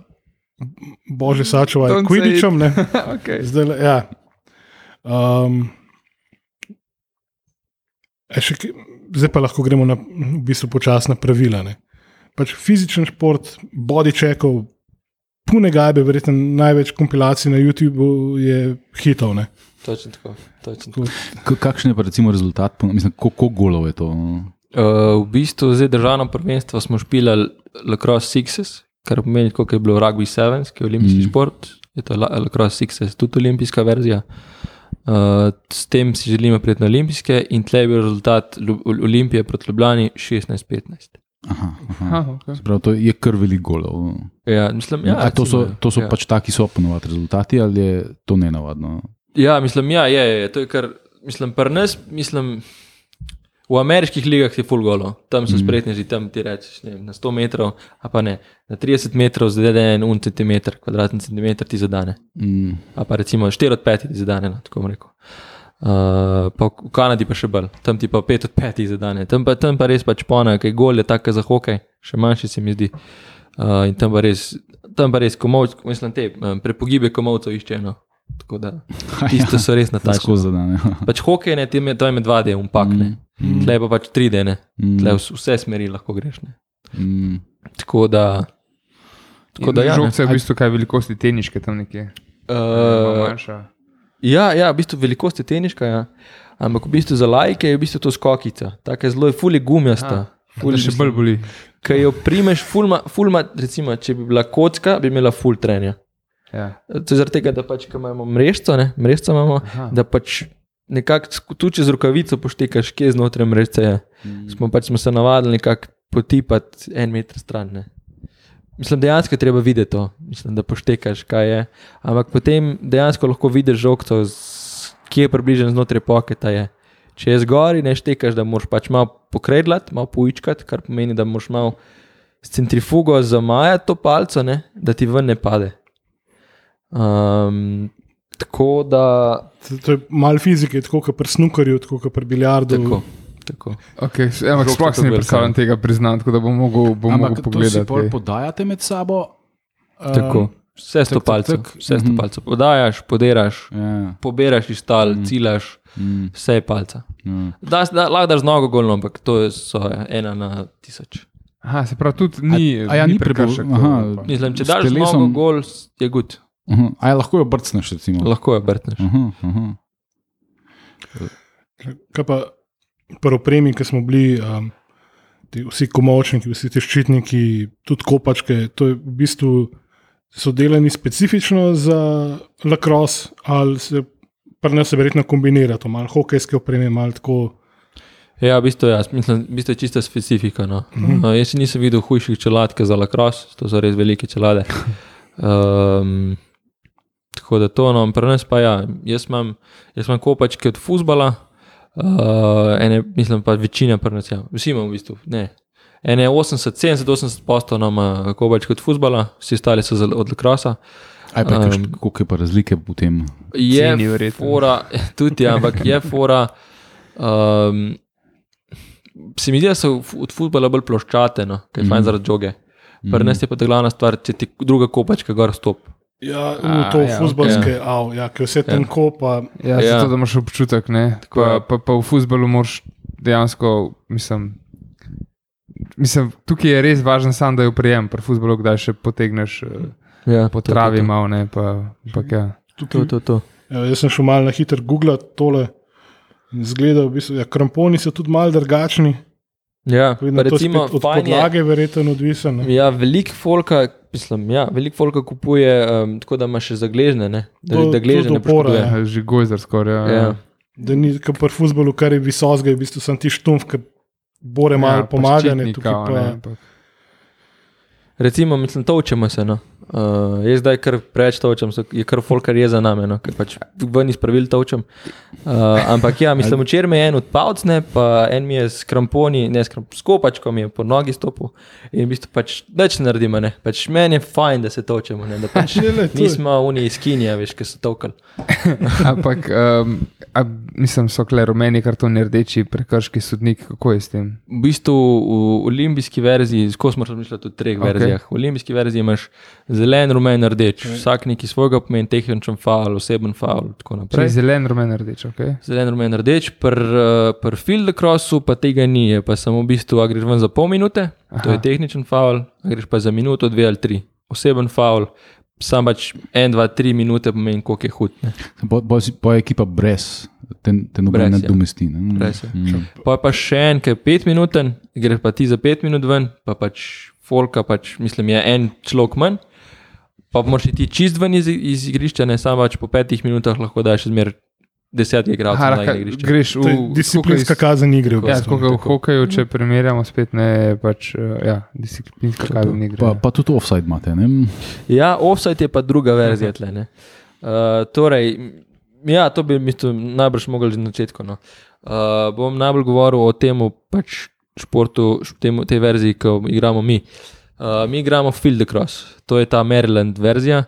bože sačuvaj, kvidičem. ne. okay. Zdaj, ja. um, še, zdaj pa lahko gremo na v bistvu počasna pravila. Ne. Pač fizičen šport, body checkov, pune gajbe, verjetno največ kompilacij na YouTubu je hitov. Ne. Točno tako. Točno tako. Kakšen je pa recimo rezultat, mislim, koliko golov je to? Uh, v bistvu zdaj državno prvenstvo smo špilali Lacrosse Sixes, kar pomeni, koliko je bilo Rugby Sevens, ki je olimpijski mm. šport. Je to La- Lacrosse Sixes, tudi olimpijska verzija. Uh, s tem si želimo priti na olimpijske in tle je bil rezultat Olimpije proti Ljubljani 16-15. Aha, aha. Aha, okay. Se Prav, to je kar veliko golov. Ja, mislim, Ja, A to so, to so ja. pač taki so ponovadi rezultati, ali je to nenavadno? Ja, mislim, ja, je, je, je. to je kar, mislim, pri nas, mislim, v ameriških ligah je full golo, tam so mm. spretneži, tam ti rečeš, ne, vem, na 100 metrov, a pa ne, na 30 metrov zadene en centimeter, kvadratni centimeter ti zadane, Mm. a pa recimo 4 od 5 ti zadane, no, tako bom rekel. Uh, pa v Kanadi pa še bolj, tam ti pa 5 od 5 zadane, tam pa, tam pa res pač pona, ker gol je tako za hokej, še manjši se mi zdi. Uh, in tam pa res, tam pa res komovc, mislim, te um, prepogibe komovcev iščejo. No. Tako da, tisto so res natančne. Tako zadane. Pač hokej je, tem je, to je med 2D, umpak, ne. Mm. Tle pa pač 3D, ne. Mm. Tle v s- vse smeri lahko greš, ne. Mm. Tako da, tako da ja. ne. Žogce je v bistvu kaj velikosti teniške tam nekje. Uh, ja, ja, v bistvu velikost je teniška, ja. ampak v bistvu za lajke je v bistvu to skokica, tako je zelo, je fuli gumijasta. Ful še bolj boli. Ker jo primeš, fulma, fulma, recimo, če bi bila kocka, bi imela full trenja. Ja. To je zaradi tega, da pač, imamo mrežco, ne, mrežco imamo, Aha. da pač nekako tu čez rokavico poštekaš, kje znotraj mrežce je. Smo pač smo se navadili nekako potipati en meter stran. Ne. Mislim, dejansko treba videti to, Mislim, da poštekaš, kaj je. Ampak potem dejansko lahko vidiš žogco, z- kje je približno znotraj poketa. Je. Če je zgori, ne štekaš, da moraš pač malo pokredljati, malo poičkati, kar pomeni, da moraš malo s centrifugo zamajati to palco, ne, da ti ven ne pade. Um, tako da, To, to je malo fizike, tako kot pri snukarju, tako kot pri biljardu. tako. tako. Okay, ampak sploh si ne predstavljam tega priznati, tako da bom mogel, bom mogel Ampak to si pogledati. kaj. podajate med sabo. tako. Vse sto tak, tak, palcev, tak. vse sto Mhm. Podajaš, podiraš, Ja, poberaš iz tal, cilaš, mm, vse je palca. ja. Da, da, lahko daš z nogo golno, ampak to je so ena na tisoč. Aha, se pravi, tudi ni, a ja, ni prepo- prekršek. aha. Mislim, če daš z nogo gol, je gut, Uh -huh. A ja, lahko jo brcneš, recimo. lahko je brtneš. Uh -huh, uh -huh. Kaj pa pri opremi, ki smo bili, um, ti vsi komočniki, vsi ti ščitniki, tudi kopačke, to je v bistvu so delani specifično za lacrosse, ali se pri nas se verjetno kombinira to, malo hokejske opreme, malo tako. Ja, v bistvu, ja, mislim, v bistvu je čista specifika. No. Uh, jaz še nisem videl hujših čelad, kot za lacrosse, to so res velike čelade. Um, tako da to, no, pri nas pa ja, jaz imam, jaz imam kopačke od fusbala, uh, ene, mislim pa večina pri nas, ja, vsi imamo v bistvu, ne. Ene 80, 70, 80 postov ima kopačke od fusbala, vsi ostali so za- od lacrossa. Aj pa, Um, koliko je pa razlike v tem? Je Ceni verjetno. fora, tudi, ja, ampak je fora. Um, se mi zdi, da so od futbola bolj ploščate, no, kaj je fajn Mhm. zaradi žoge. Pri nas je pa ta glavna stvar, če ti druga kopačka gor stop. Ja, v A, to ja, futbalske, ja. Av, ja, ki vse tam kopa. Ja, Ja. zato da imaš občutek. ne. Tako Pa, je. pa, pa v futbalu moraš dejansko, mislim, mislim, tukaj je res važno, sam, da jo prijem, pri futbolu, kdaj še potegneš eh, Ja, po travi, to, to. malo ne. Pa, pa, ja. To, to, to. Evo, jaz sem šel malo na hiter Google tole. Zgleda, v bistvu, ja, kramponi so tudi malo drugačni. Ja, recimo, od fajn je- podlage verjetno odvisen. ne. Ja, veliko folka, mislim, ja, veliko folka kupuje, um, tako da ima še zagležne, ne? da, Do- da gležne do ne opora, poškoduje. ja. Ja, Že gojzer skoraj. Ja. Ja. Da ni kot pri futbolu, kar je visok, je v bistvu sem ti štumf, ki bore malo pa pomaga. Ne, ščitnik, tukaj pa, ne, ampak- Recimo, mislim, točemo se. No. Uh, jaz zdaj kar preveč točem, so- je kar folkar je za nami, no, ker pač ven iz pravil točem. Uh, ampak ja, mislim, včeraj me je en odpavc, ne, pa en mi je s kramponi, ne s kramp, kopačkom je po nogi stopil in v bistvu pač več naredimo, ne. Pač meni je fajn, da se točemo, ne, da pač to je- nismo oni iz Kinija, veš, ki so tokali. Ampak, um, a, mislim, so kle rumeni kartoni, rdeči, prekrški sodnik, kako je s tem? V bistvu v olimpijski verziji, skozi smo razmišljali o treh Ok. okay. verzijah. V olimpijski verziji imaš zelen, rumen, rdeč. Vsak neki svojega pomeni, tehničen faul, oseben faul. Tako Prej naprej. zelen, rumen, rdeč. Okay? Zelen, rumen, rdeč, pri uh, field crossu pa tega ni, je pa samo v bistvu, a greš ven za pol minute, Aha. to je tehničen faul, a greš pa za minuto, dve ali tri. Oseben faul, sam pač en, dva, tri minute pomeni, koliko je hud. Ne. Po, po, po je ekipa brez, te, te nobene Brez, ja. nadomesti. ne. Brez, ja. Mm. Pa je pa še en, ki je pet minuten, greš pa ti za pet minut ven, pa pač folka, pač, mislim, je en človek manj. Pa moraš iti čist ven iz, iz igrišča, ne samo pač po petih minutah lahko daš zmer desetih igralcev na lahko igrišče. greš v disciplinska kazen igre. v Ja, bistvu. tako kot v hokeju, če primerjamo spet, ne je pač uh, ja, disciplinska kazen igre. Pa, pa tudi offside imate. Ne? Ja, offside je pa druga verzija tle. ne. Uh, torej, ja, to bi mi najbrž mogli že na začetku. No. Uh, bom najbolj govoril o tem pač športu, temu, tej verziji, ki jo igramo mi. Uh, mi igramo Field Cross, to je ta Maryland verzija.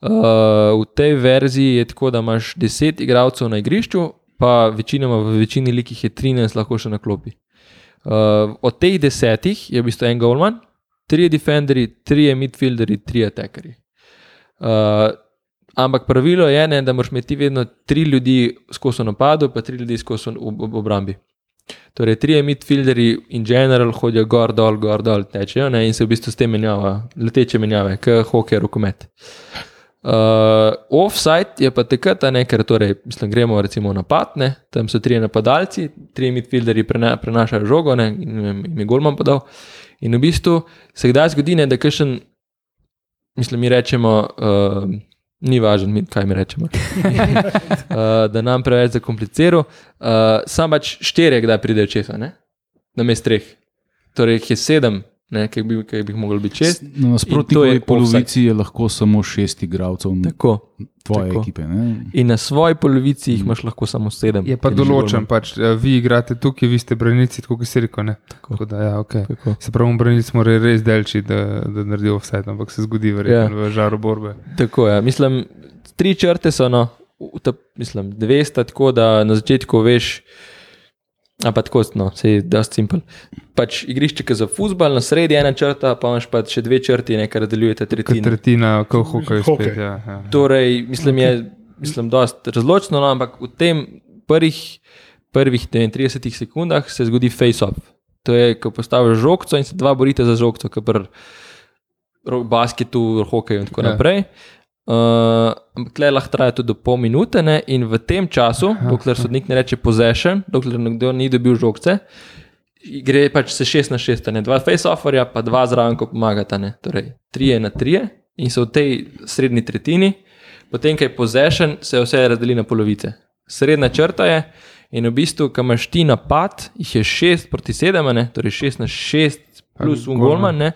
Uh, v tej verziji je tako, da imaš 10 igralcev na igrišču, pa večinoma v večini likih je 13 lahko še na klopi. Uh, od teh desetih je v bistvu en golman, tri defenderji, tri midfielderji, tri attackerji. Uh, ampak pravilo je, ne, da moraš imeti vedno tri ljudi skozi napadu, pa tri ljudi skozi v, v obrambi. Torej, tri midfielderji in general hodijo gor, dol, gor, dol, tečejo ne, in se v bistvu s tem menjava, leteče menjave, kot hokej, rokomet. Uh, offside je pa takrat, ne, ker torej, mislim, gremo recimo v napad, ne, tam so tri napadalci, tri midfielderji prena, prenašajo žogo, ne, in jim je golman podal. In v bistvu se kdaj zgodi, ne, da kakšen, mislim, mi rečemo, uh, ni važno, mi, kaj mi rečemo, uh, da nam preveč zakompliciral. Uh, sam pač štirje, kdaj pridejo česa, ne, na mest treh. Torej, jih je sedem, ne, ki bi, ki bi jih moglo biti šest. Na nasprotni polovici je lahko samo šest igralcev Tako. tvoje tako. ekipe. Ne? In na svoji polovici jih imaš lahko samo sedem. Je pa določen, pač, eh, vi igrate tukaj, vi ste branilci, tako kot si rekel. Ne? Tako. Tako da, ja, okay. Tako. Se pravi, branilci morajo res delči, da, da naredijo vse, ampak se zgodi verjetno Ja. v žaru borbe. Tako je. Mislim, tri črte so, no, ta, mislim, dve sta tako, da na začetku veš, a pa tako, no, se je dosti simpel. Pač igrišče za futbal, na sredi ena črta, pa imaš pa še dve črti, nekaj razdeljujete Kot tretjino. tretjina, kot v hokeju. Hokej. Spet, ja, ja. Torej, mislim, je mislim, dosti razločno, no, ampak v tem prvih, prvih ne vem, 30 sekundah se zgodi face-off. To je, ko postaviš žogco in se dva borite za žogco, kot pri basketu, hokeju in tako Ja. ja. naprej. Uh, ampak tle lahko traja tudi do pol minute, ne? in v tem času, Aha, dokler sodnik ne reče possession, dokler nekdo ni dobil žogce, gre pač se 6 na 6, ne? dva face-offerja, pa dva zraven, ko pomagata, ne? torej 3 na 3 in so v tej srednji tretjini, potem, ko je possession, se vse razdeli na polovice. Srednja črta je. In v bistvu, ko imaš ti napad, jih je 6 proti 7, ne? torej 6 na 6 plus un golman. golman, ne?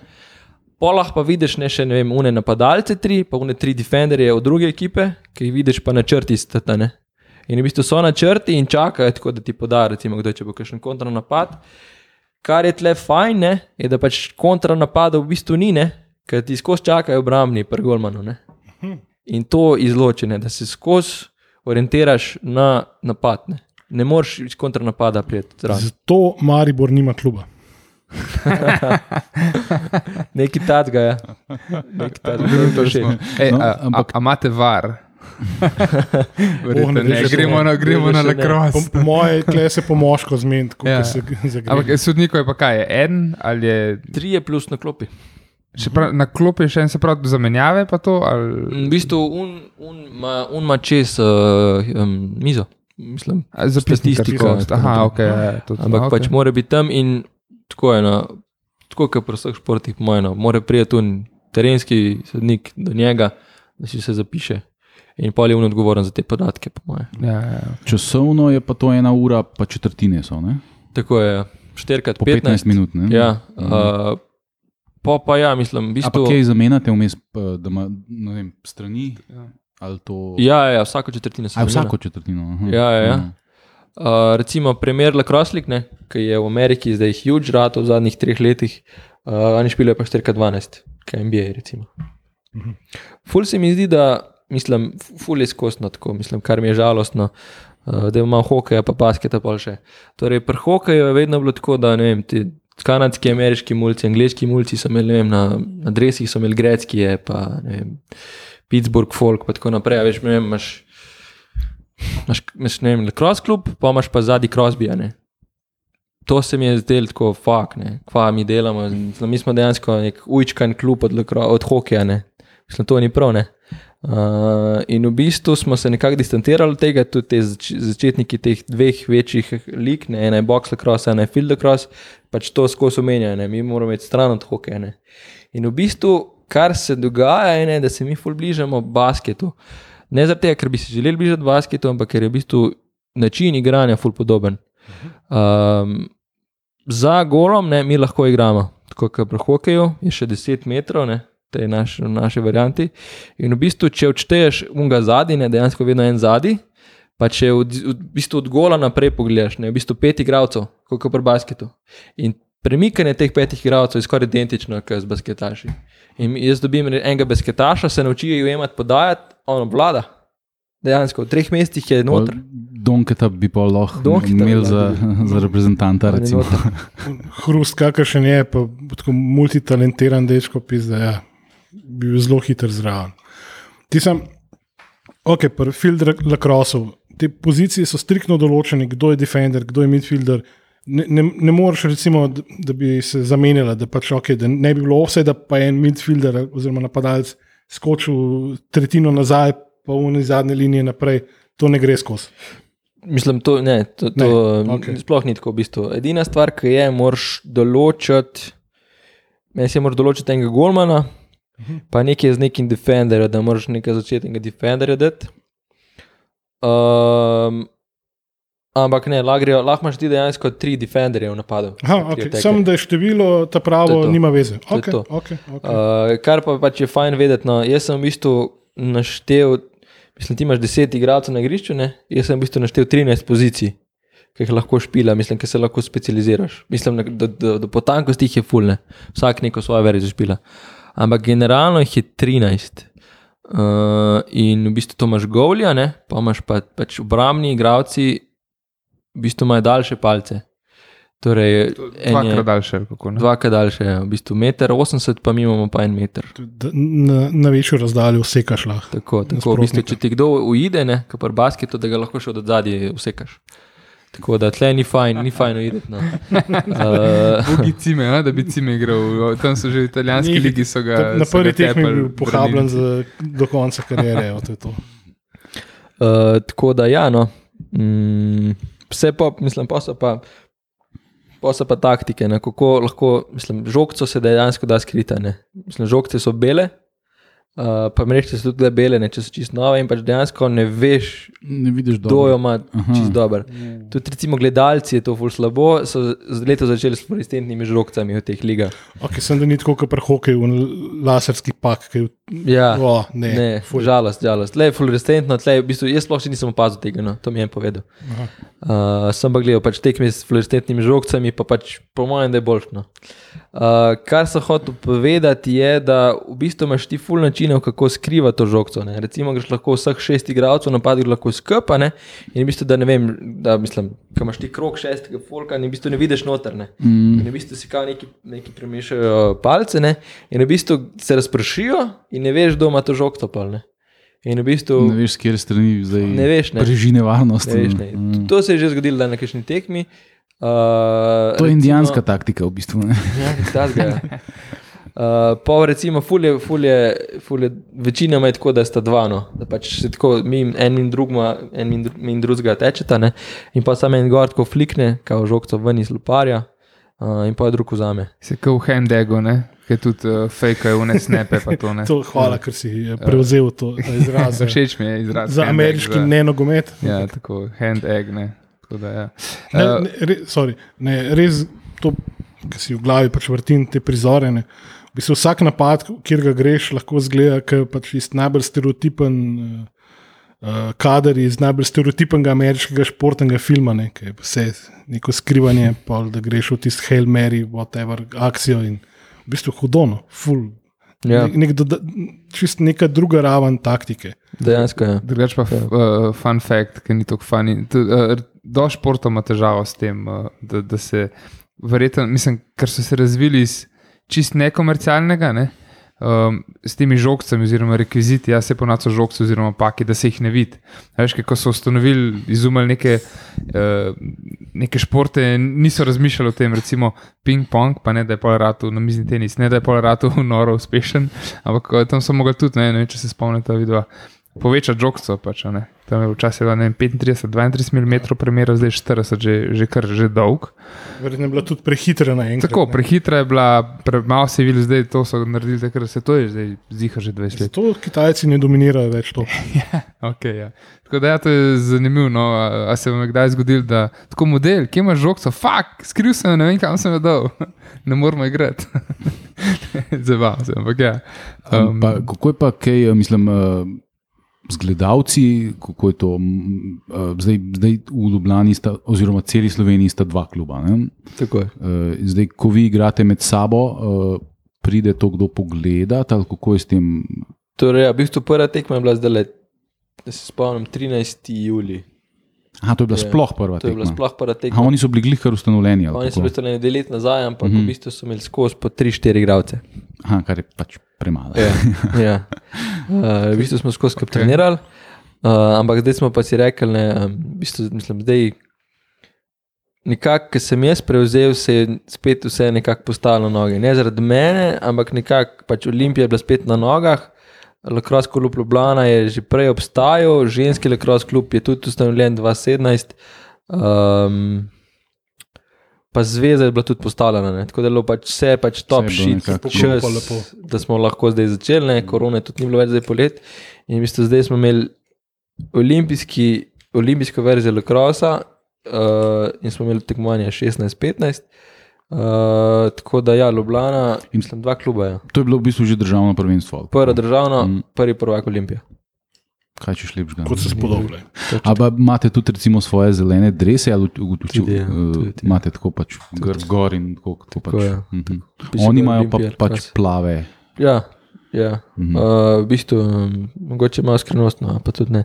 Polah pa vidiš ne še ne vem, une napadalce tri, pa une tri defenderje od druge ekipe, ki jih vidiš pa na črti stata, ne. In v bistvu so na črti in čakajo, tako da ti poda, recimo, kdo če bo kakšen kontranapad. Kar je tle fajn, ne, je da pač kontranapada v bistvu ni, ne, ker ti skozi čakajo obrambni pri golmanu, ne. In to izločene, da se skozi orientiraš na napad, ne. Ne moreš iz kontranapada priti. Zato Maribor nima kluba. Nekaj tacga, ja. Nekaj tacga, to še. Ej, No, a, ampak- a, a imate var? Verjetno ne ne. Gremo na, gremo na ne. Po, lakros. po moje, tle se po moško zmeni, kako Ja. ja. se zagrebe. Ampak sodnikov je pa kaj, je en ali je Trije plus na klopi. še prav, na klopi še en se pravi zamenjave, pa to ali V bistvu un, un, ma, un ma čez uh, um, mizo. Mislim. zapisnik statistiko. Aha, ok. Ja, to, Ampak okay. okay. pač mora biti tam in tako je. No, tako kot pri vseh športih, po mojem, no, mora priti tu terenski sodnik do njega, da si se zapiše. In pol je on odgovoren za te podatke, po mojem. Ja, ja. Časovno je pa to ena ura, pa četrtine so, ne? Tako je, 4 po 15, 15 minut. Ne? Ja, Mhm. uh, pa, pa ja, mislim, v pa bistvu. kaj zamenjate vmes, pa, da ima ne vem, strani? Ali to... Ja, ja, vsako četrtino se A, zamenja. vsako četrtino. aha. Ja, ja, ja. Mhm. Uh, recimo primer Lakroslik, ki je v Ameriki zdaj huge rato v zadnjih treh letih, uh, oni špilajo pa 4x12, kaj je NBA. Recimo. Ful se mi zdi, da mislim, ful je skosno tako, mislim, kar mi je žalostno. Uh, da imamo hokeja, pa basketa, pa še. Torej, pri hokeju je vedno bilo tako, da ne vem, ti kanadski, ameriški mulci, angliški mulci so imeli, ne vem, na, na dresih so imeli grecki, pa ne vem, Pittsburgh folk, pa tako naprej. Veš, ne vem, imaš imaš, imaš ne vem, cross klub, pa imaš pa zadnji crossbija. ne. To se mi je zdelo tako, fuk, kva mi delamo. Mi smo dejansko nek ujčkan klub od, od hokeja, ne. Mislim, to ni prav. Ne. Uh, in v bistvu smo se nekako distancirali od tega, tudi te zač začetniki teh dveh večjih lig, ne, ena je box lacrosse, ena je field lacrosse, pač to skozi omenjajo, mi moramo imeti stran od hokeja. In v bistvu, kar se dogaja, je, da se mi ful bližamo basketu. Ne zaradi tega, ker bi se želeli bližati basketu, ampak ker je v bistvu način igranja ful podoben. Um, za golom ne, mi lahko igramo, tako kot pri hokeju, je še 10 metrov, ne, to je naš, naši varianti. In v bistvu, če odšteješ unga zadnji, ne dejansko vedno en zadnji. Pa če od, v bistvu od gola naprej pogledaš, ne, v bistvu pet igralcev, kot pri basketu. In premikanje teh petih igralcev je skoraj identično, kot z basketaši. In jaz dobim enega basketaša, se naučijo jemati, podajati, ono vlada. Dejansko v treh mestih je noter. Donketa bi pa lahko imel za, za reprezentanta. On je Recimo. noter. Hrust, kakršen je, pa tako multitalentiran dečko, pizda, ja, bil zelo hiter zraven. Ti sem, ok, pri field lacrosse, te pozicije so striktno določene, kdo je defender, kdo je midfielder. Ne, ne, ne moreš, recimo, d- da bi se zamenjala, da, pač, okay, da ne bi bilo vse, da pa je en midfielder oziroma napadalec skočil tretjino nazaj, pa v zadnje linije naprej. To ne gre skozi. Mislim, to, ne, to, to Ne, ne, okay. sploh ni tako v bistvu. Edina stvar, ki je, moraš določiti, meni se moraš določiti enega golmana, uh -huh. pa nekaj z nekim defenderjem, da moraš nekaj začetnega defenderja dati. Um, ampak ne, lahko grejo- lahko imaš ti dejansko tri defenderje v napadu. Aha, okay. Samo da je število ta To pravo, je to. nima veze. To Okay, to. okay, okay. Uh, kar pa pač je fajn vedeti. No, jaz sem v bistvu naštel, mislim, ti imaš 10 igralcev na igrišču, ne? jaz sem v bistvu naštel 13 pozicij, ki jih lahko špila, mislim, ki se lahko specializiraš. Mislim, da do, do, do potankosti jih je fulne, vsak neko svojo verzijo špila. Ampak generalno jih je 13. Uh, in v bistvu to imaš govlja, ne? pa imaš pa, pač obrambni igravci, v bistvu imajo daljše palce. Torej, je- Dvakrat daljše, kako ne. Dvakrat daljše, ja. v bistvu 1,80 m, pa mi imamo pa en meter. Na, na večjo razdaljo vsekaš lahko. Tako, tako v bistvu, če ti kdo uide, ne, kot pri basketu, da ga lahko še od zadaj vsekaš. Tako da tle ni fajn, ni fajn uideti. No. Uh, Ugi cime, ne, da bi cime igral. Tam so že italijanski Ni- ligi. so Ga, Na prvi tekmi je bil pohabljen za, do konca kariere. evo, to je to. uh, tako da, ja, no. Mm, vse pa, mislim, pa so pa. Pa so pa taktike, ne, kako lahko, mislim, žogco se dejansko da skrita. Ne. Mislim, žogce so bele, uh, pa mreže so tudi bele, ne, če so čisto nove in pač dejansko ne veš, Ne vidiš kdo jo ima čisto dober. Tudi recimo gledalci je to ful slabo, so z leto začeli s fluorescentnimi žrokcami v teh ligah. Okay, sem da ni tako, kot pri hokeju, laserski pak. Ki, Ja, oh, ne, ne, fuj. žalost, žalost. Le fluorescentno, tle, v bistvu, jaz sploh še nisem opazil tega, no, to mi je povedal. Aha. Uh, sem pa gledal pač tekme s fluorescentnimi žrokcami, pa pač po mojem, da je boljšno. Uh, kar sem hotel povedati, je, da v bistvu imaš ti ful načinov, kako skrivati to žogco. Ne. Recimo, greš lahko vseh šest igralcev napadi lahko skupaj in v bistvu, da ne vem, da mislim, ko imaš ti krok šestega folka, in v bistvu ne vidiš noter. Ne. Mm. In v bistvu si kao neki, neki premešajo palce ne? in v bistvu se razpršijo in ne veš, kdo ima to. Ne? In v bistvu Ne veš, kje strani zdaj Ne veš, ne. preži nevarnost. ne veš, ne. Mm. To se je že zgodilo na neki tekmi. Uh, To je indijanska taktika, v bistvu. Ne? Ja, takega, ja. Uh, pa recimo, fulje, fulje, fulje, večinoma je tako, da sta dva, no. da pač se tako mi en in drugma, en in, in drugega tečeta, ne. in pa samo en gor tako flikne, kao žogco ven iz luparja, uh, in pa je drug vzame. Se kot v Handegu, ne? ki tudi uh, fejkajo v nesnepe. pa To, ne. To, hvala, ker si eh, prevzel to izraz. za- Všeč mi je izraz. Za hand ameriški za- nenogomet. Ja, tako, hand egg. Ne. Da, ja. Ne, Uh, ne, re, sorry, ne, res to, ki si v glavi pač vrtim te prizore. Ne. V bistvu vsak napad, kjer ga greš, lahko zgleda kot pač iz najbolj stereotipen uh, uh, kader iz najbolj stereotipnega ameriškega športnega filma, ne, ki je vse neko skrivanje, pol, da greš v tisti Hail Mary, whatever, akcijo in v bistvu hudono, full. Ja. Ne, nek doda, čist neka druga raven taktike. Dejansko je. Drugač pa Ja. uh, fun fact, ki ni tako funny. Tu, Uh, do športa ima težavo s tem, uh, da, da se verjetno, mislim, ker so se razvili iz čist nekomercialnega, ne? Um, s temi žogcami, oziroma rekviziti, jaz se ponaco žogce, oziroma paki, da se jih ne vidi. Veš, ko so ustanovili, izumili neke, uh, neke športe, niso razmišljali o tem, recimo ping-pong, pa ne da je pol ratu na mizni tenis, ne da je pol ratu noro uspešen, ampak eh, tam so mogli tudi, ne, ne če se spomnite, vidva, povečati žogco. Pač, a ne. tam je včasih bilo ne vem, 35-32 mm, premjera, zdaj je 40, že, že kar že dolg. Verjetno je bila tudi prehitra na enkrat. Tako, ne. prehitra je bila, premalo se je videl, zdaj to so naredili, takrat se to je zdaj ziha že 20 let. Zato Kitajci ne dominirajo več to. Okay, ja. Tako da ja, to je zanimivo. No. A, a se vam je kdaj zgodilo, da tako model, kje imaš žogco, fuk, skril sem, ne vem kam sem jo dal, ne moramo igrati. Zabavam se, ampak ja. Um, pa, kako je pa, kaj, mislim, uh, z gledalci, kako je to? Uh, zdaj, zdaj v Ljubljani, sta, oziroma celi Sloveniji, sta dva kluba. Tako. Uh, zdaj, ko vi igrate med sabo, uh, pride to kdo pogledati, ali kako je s tem? Torej, ja, v bistvu prva tekma je bila zdaj, le, da se spomnim, 13. juli. Aha, to je bila Je, sploh prva To je bila tekma. sploh prva Aha, tekma. oni so bili glihkar ustanovljeni. Oni so kako? bili stali dve leti nazaj, ampak mm Mhm. -hmm. v bistvu so imeli skozi po 3-4 igralce. Aha, kar je pač premalo. Ja, ja. Uh, v bistvu smo skozi okay. trenirali, uh, ampak zdaj smo pa si rekli, da um, v bistvu, mislim, zdaj. Nekako, ki sem jaz prevzel, se je spet vse nekako postavilo na noge. Ne zaradi mene, ampak nekako pač Olimpija je bila spet na nogah. Lakros klub Ljubljana je že prej obstajal, ženski lakros klub je tudi ustanovljen 2017. Um, pa zveza je bila tudi postavljena, ne. tako da je bilo pač vse pač top shit, čas, da smo lahko zdaj začeli, ne. korone tudi ni bilo več zdaj polet. In v bistvu zdaj smo imeli olimpijski, olimpijsko verzijo lakrosa uh, in smo imeli tekmovanje 16-15. Uh, tako da, ja, Ljubljana, mislim, dva kluba je. To je bilo v bistvu že državno prvenstvo. državna, Mm. mm. prvi prvak Olimpija. Kaj češ lepšega? Kot se spodobne. A pa imate tudi recimo svoje zelene drese, ali Tudi, ja, eh, tudi. imate tako pač grb gor in tako. tako pač. je. Mhm. Oni imajo pa pač plave. Ja, ja. Mhm. Uh, v bistvu, um, mogoče malo skrivnostno, pa tudi ne.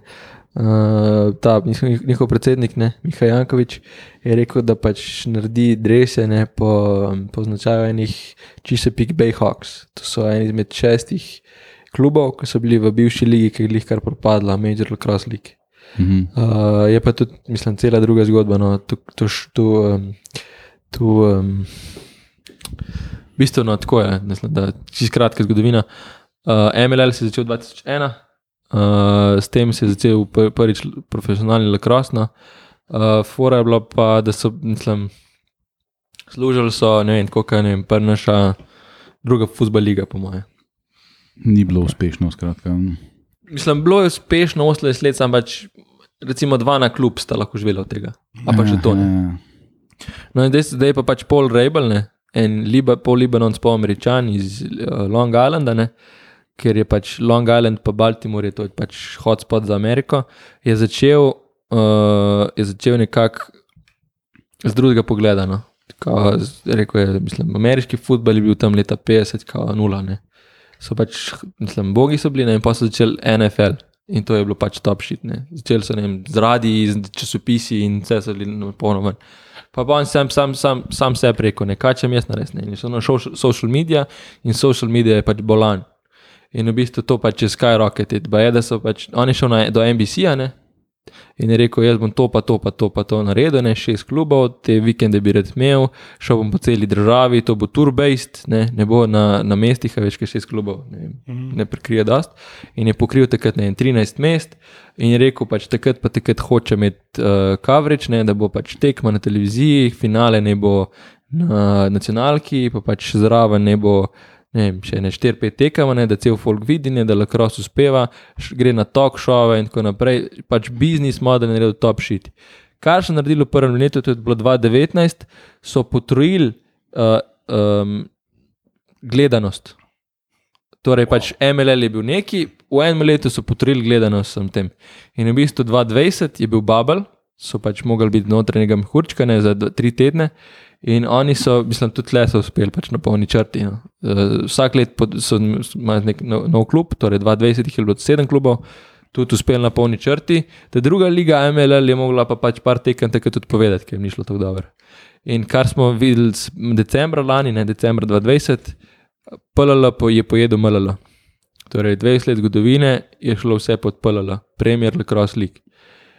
Uh, ta njihov, predsednik, ne, Mihaj Jankovič, je rekel, da pač naredi drese ne, po, po značaju enih čisto Pig Bay Hawks. To so eni izmed šestih klubov, ki so bili v bivši ligi, ki je jih kar propadla, Major Lacrosse League. Mhm. Uh, je pa tudi, mislim, cela druga zgodba. No, tu, tu, tu, um, tu um, bistveno tako je, mislim, da čist kratka zgodovina. Uh, MLL se je začel 2001, uh, s tem se je začel pr- prvič profesionalni lakrosno. Uh, fora je bila pa, da so, mislim, služili so, ne vem, kako je, ne vem, prnaša druga futbol liga, po mojem. Ni bilo uspešno, skratka. Mislim, bilo je uspešno 18 let, ampak pač, recimo dva na klub sta lahko živela od tega. A pa še to ne. Ja, No, in zdaj, zdaj pa pač Paul Rabel, ne, en Liba, Paul Libanon, spol američan iz uh, Long Islanda, ne, ker je pač Long Island, pa Baltimore, je to pač hotspot za Ameriko, je začel, uh, je začel nekako z drugega pogleda. No. Kao, rekel je, mislim, ameriški futbol je bil tam leta 50, kao nula. Ne. So pač, mislim, bogi so bili, ne, in pa so začeli NFL. In to je bilo pač top shit. Ne. Začeli so ne z radiji, z časopisi in vse so bili na polno ven. Pa pa on sam, sam, sam, sam sebi rekel, ne kaj če jaz naredim. In so na social, media in social media je pač bolan. In v bistvu to pač je skyrocketed. Ba je, da so pač, on je šel na, do NBC-ja ne? In je rekel, jaz bom to, pa to, pa to, pa to naredil, ne šest klubov, te vikende bi rad imel, šel bom po celi državi, to bo tour-based, ne, ne bo na, na mestih, več kot šest klubov, ne, ne prekrije dost. In je pokril takrat ne, 13 mest in je rekel, pač takrat pa takrat hoče imeti uh, coverage, ne, da bo pač tekma na televiziji, finale ne bo na nacionalki, pa pač zraven ne bo. Ne vem, še ne 4-5 tekamo, ne, da cel folk vidi, ne, da lahko uspeva, š- gre na talk šove in tako naprej. Pač biznis model je naredil top shit. Kar so naredili v prvem letu, to je bilo 2019, so potrojili uh, um, gledanost. Torej, pač MLL je bil neki, v enem letu so potrojili gledanost vsem tem. In v bistvu 2020 je bil Bubble, so pač mogli biti notranjega mehurčka ne, za tri tedne. In oni so, mislim, tudi le so uspeli pač na polni črti. No. Uh, vsak let pod- so imeli nek nov, nov klub, torej 2020 jih je bilo sedem klubov, tudi uspeli na polni črti. Ta druga liga MLL je mogla pa pač par tekem takrat tudi povedati, ker jim ni šlo tako dobro. In kar smo videli decembra lani, ne decembra 2020, PLL je pojedel MLL. Torej, 20 let zgodovine je šlo vse pod PLL, Premier Lacrosse League.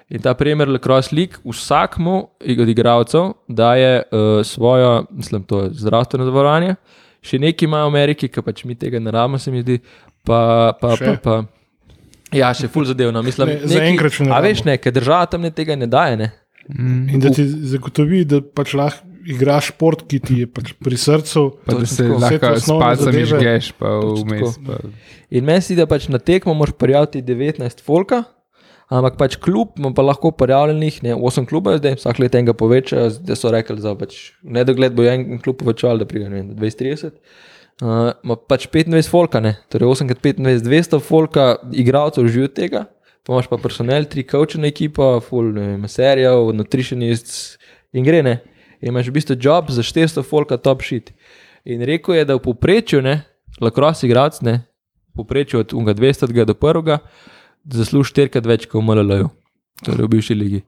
In ta Premier Lacrosse League vsakmu od igralcev daje uh, svojo, mislim, to je zdravstveno zavarovanje. Še nekaj ima v Ameriki, ki pač mi tega ne rabimo, se mi zdi. Pa, pa, Še? pa, pa, ja, še full zadevno. Mislim, Ne, zaenkrat še ne A veš, ne, ker država tam ne tega ne daje. Ne? In da ti zagotovi, da pač lahko igraš šport, ki ti je pač pri srcu. Pa da Točno se lahko s palcem žgeš, pa vmes. Pa. In meni se zdi, da pač na tekmo moraš prijaviti 19 folka, ampak pač klub ima pa lahko prijavljenih, ne 8 klubov, zdaj vsak let enega poveča, da so rekli, da pač v nedogled bo en klub povečal, da pride ne vem, 20-30. Uh, ima pač 25 folka, ne? torej 8 krat 25, 200 folka, igralcev živi od tega, pa imaš pa personel, tri coachene ekipa, full ne serijev, nutritionists in gre ne. In imaš v bistvu job za 400 folka top shit. In rekel je, da v povprečju, ne, lakros igralec, ne, v povprečju od unga 200 do 1. zasluži štirikrat več kot v MLL-ju, torej v bivši ligi.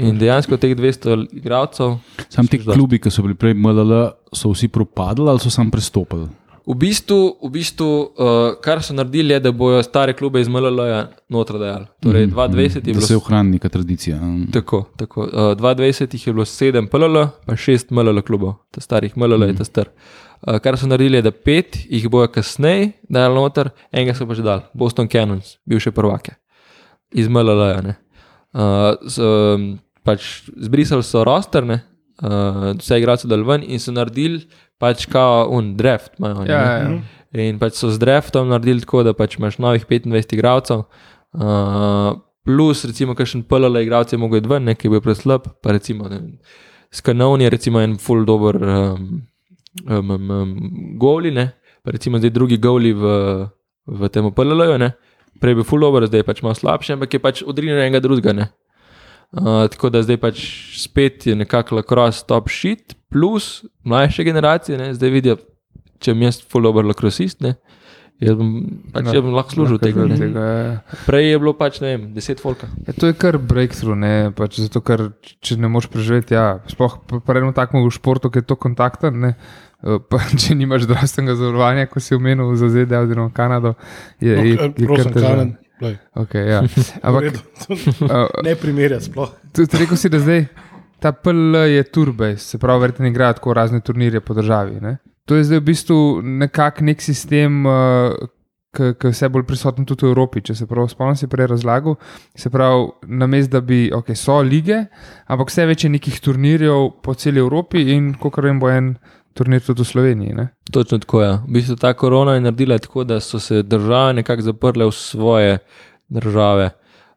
In dejansko teh 200 igralcev, Sam ti klubi, ki so bili prej MLL, so vsi propadli ali so sam prestopili. v bistvu, v bistvu uh, kar so naredili, je, da bojo stare klube iz MLL-ja noter dajali. Torej 2020 je Da bilo se ohrani neka tradicija. mm. Tako, tako. Uh, 2020 jih je bilo 7 PLL, pa 6 MLL klubov, ta starih MLL je ta star. Uh, kar so naredili, je, da pet jih bojo kasneje dali noter, enega so pa že dali, Boston Cannons, bivše prvake, iz MLL. -ja, uh, z, um, pač zbrisali so rosterne, uh, vse igralce dal ven in so naredili pač kao un draft. Imajo, Ja, ja, ja. In pač so z draftom naredili tako, da pač imaš novih 25 igralcev, uh, plus recimo, kakšen PLL igralec je mogel iti ven, nekaj bil preslab, pa recimo ne vem, Skanovn je recimo en full dober um, um, um, um, goli, ne, pa recimo zdaj drugi goli v, v tem PLL-ju, prej je bil full dober, zdaj je pač malo slabši, ampak je pač odrinjen enega drugega, ne. Uh, tako da zdaj pač spet je nekako lacrosse top shit, plus mlajše generacije, ne, zdaj vidijo, če sem jaz full over lacrossist, ne, jaz bom, pač, jaz bom lahko služil Lahko tega. Ne. tega, ja. Prej je bilo pač, ne vem, deset folka. Ja, to je kar breakthrough, ne? pač zato ker če ne moreš preživeti, ja, sploh pa eno takmo v športu, ki je to kontakten, ne? eh, pa če nimaš zdravstvenega zavarovanja, ko si omenil za ZDA oziroma Kanado, je, No, je, eh, je prosim, kar glej, Okay, ja. Ampak uh, ne primerjati sploh. tudi rekel si, da zdaj ta PL je turbej, se pravi, verjetno igrajo tako razne turnirje po državi. Ne? To je zdaj v bistvu nekak nek sistem. Uh, Ki je vse bolj prisoten tudi v Evropi, če se prav spomnim, si prej razlagal. Se pravi, namesto da bi, ok, so lige, ampak vse več je nekih turnirjev po celi Evropi in, kot vem, bo en turnir tudi v Sloveniji. Ne? Točno tako je. V bistvu ta korona je naredila tako, da so se države nekako zaprle v svoje države.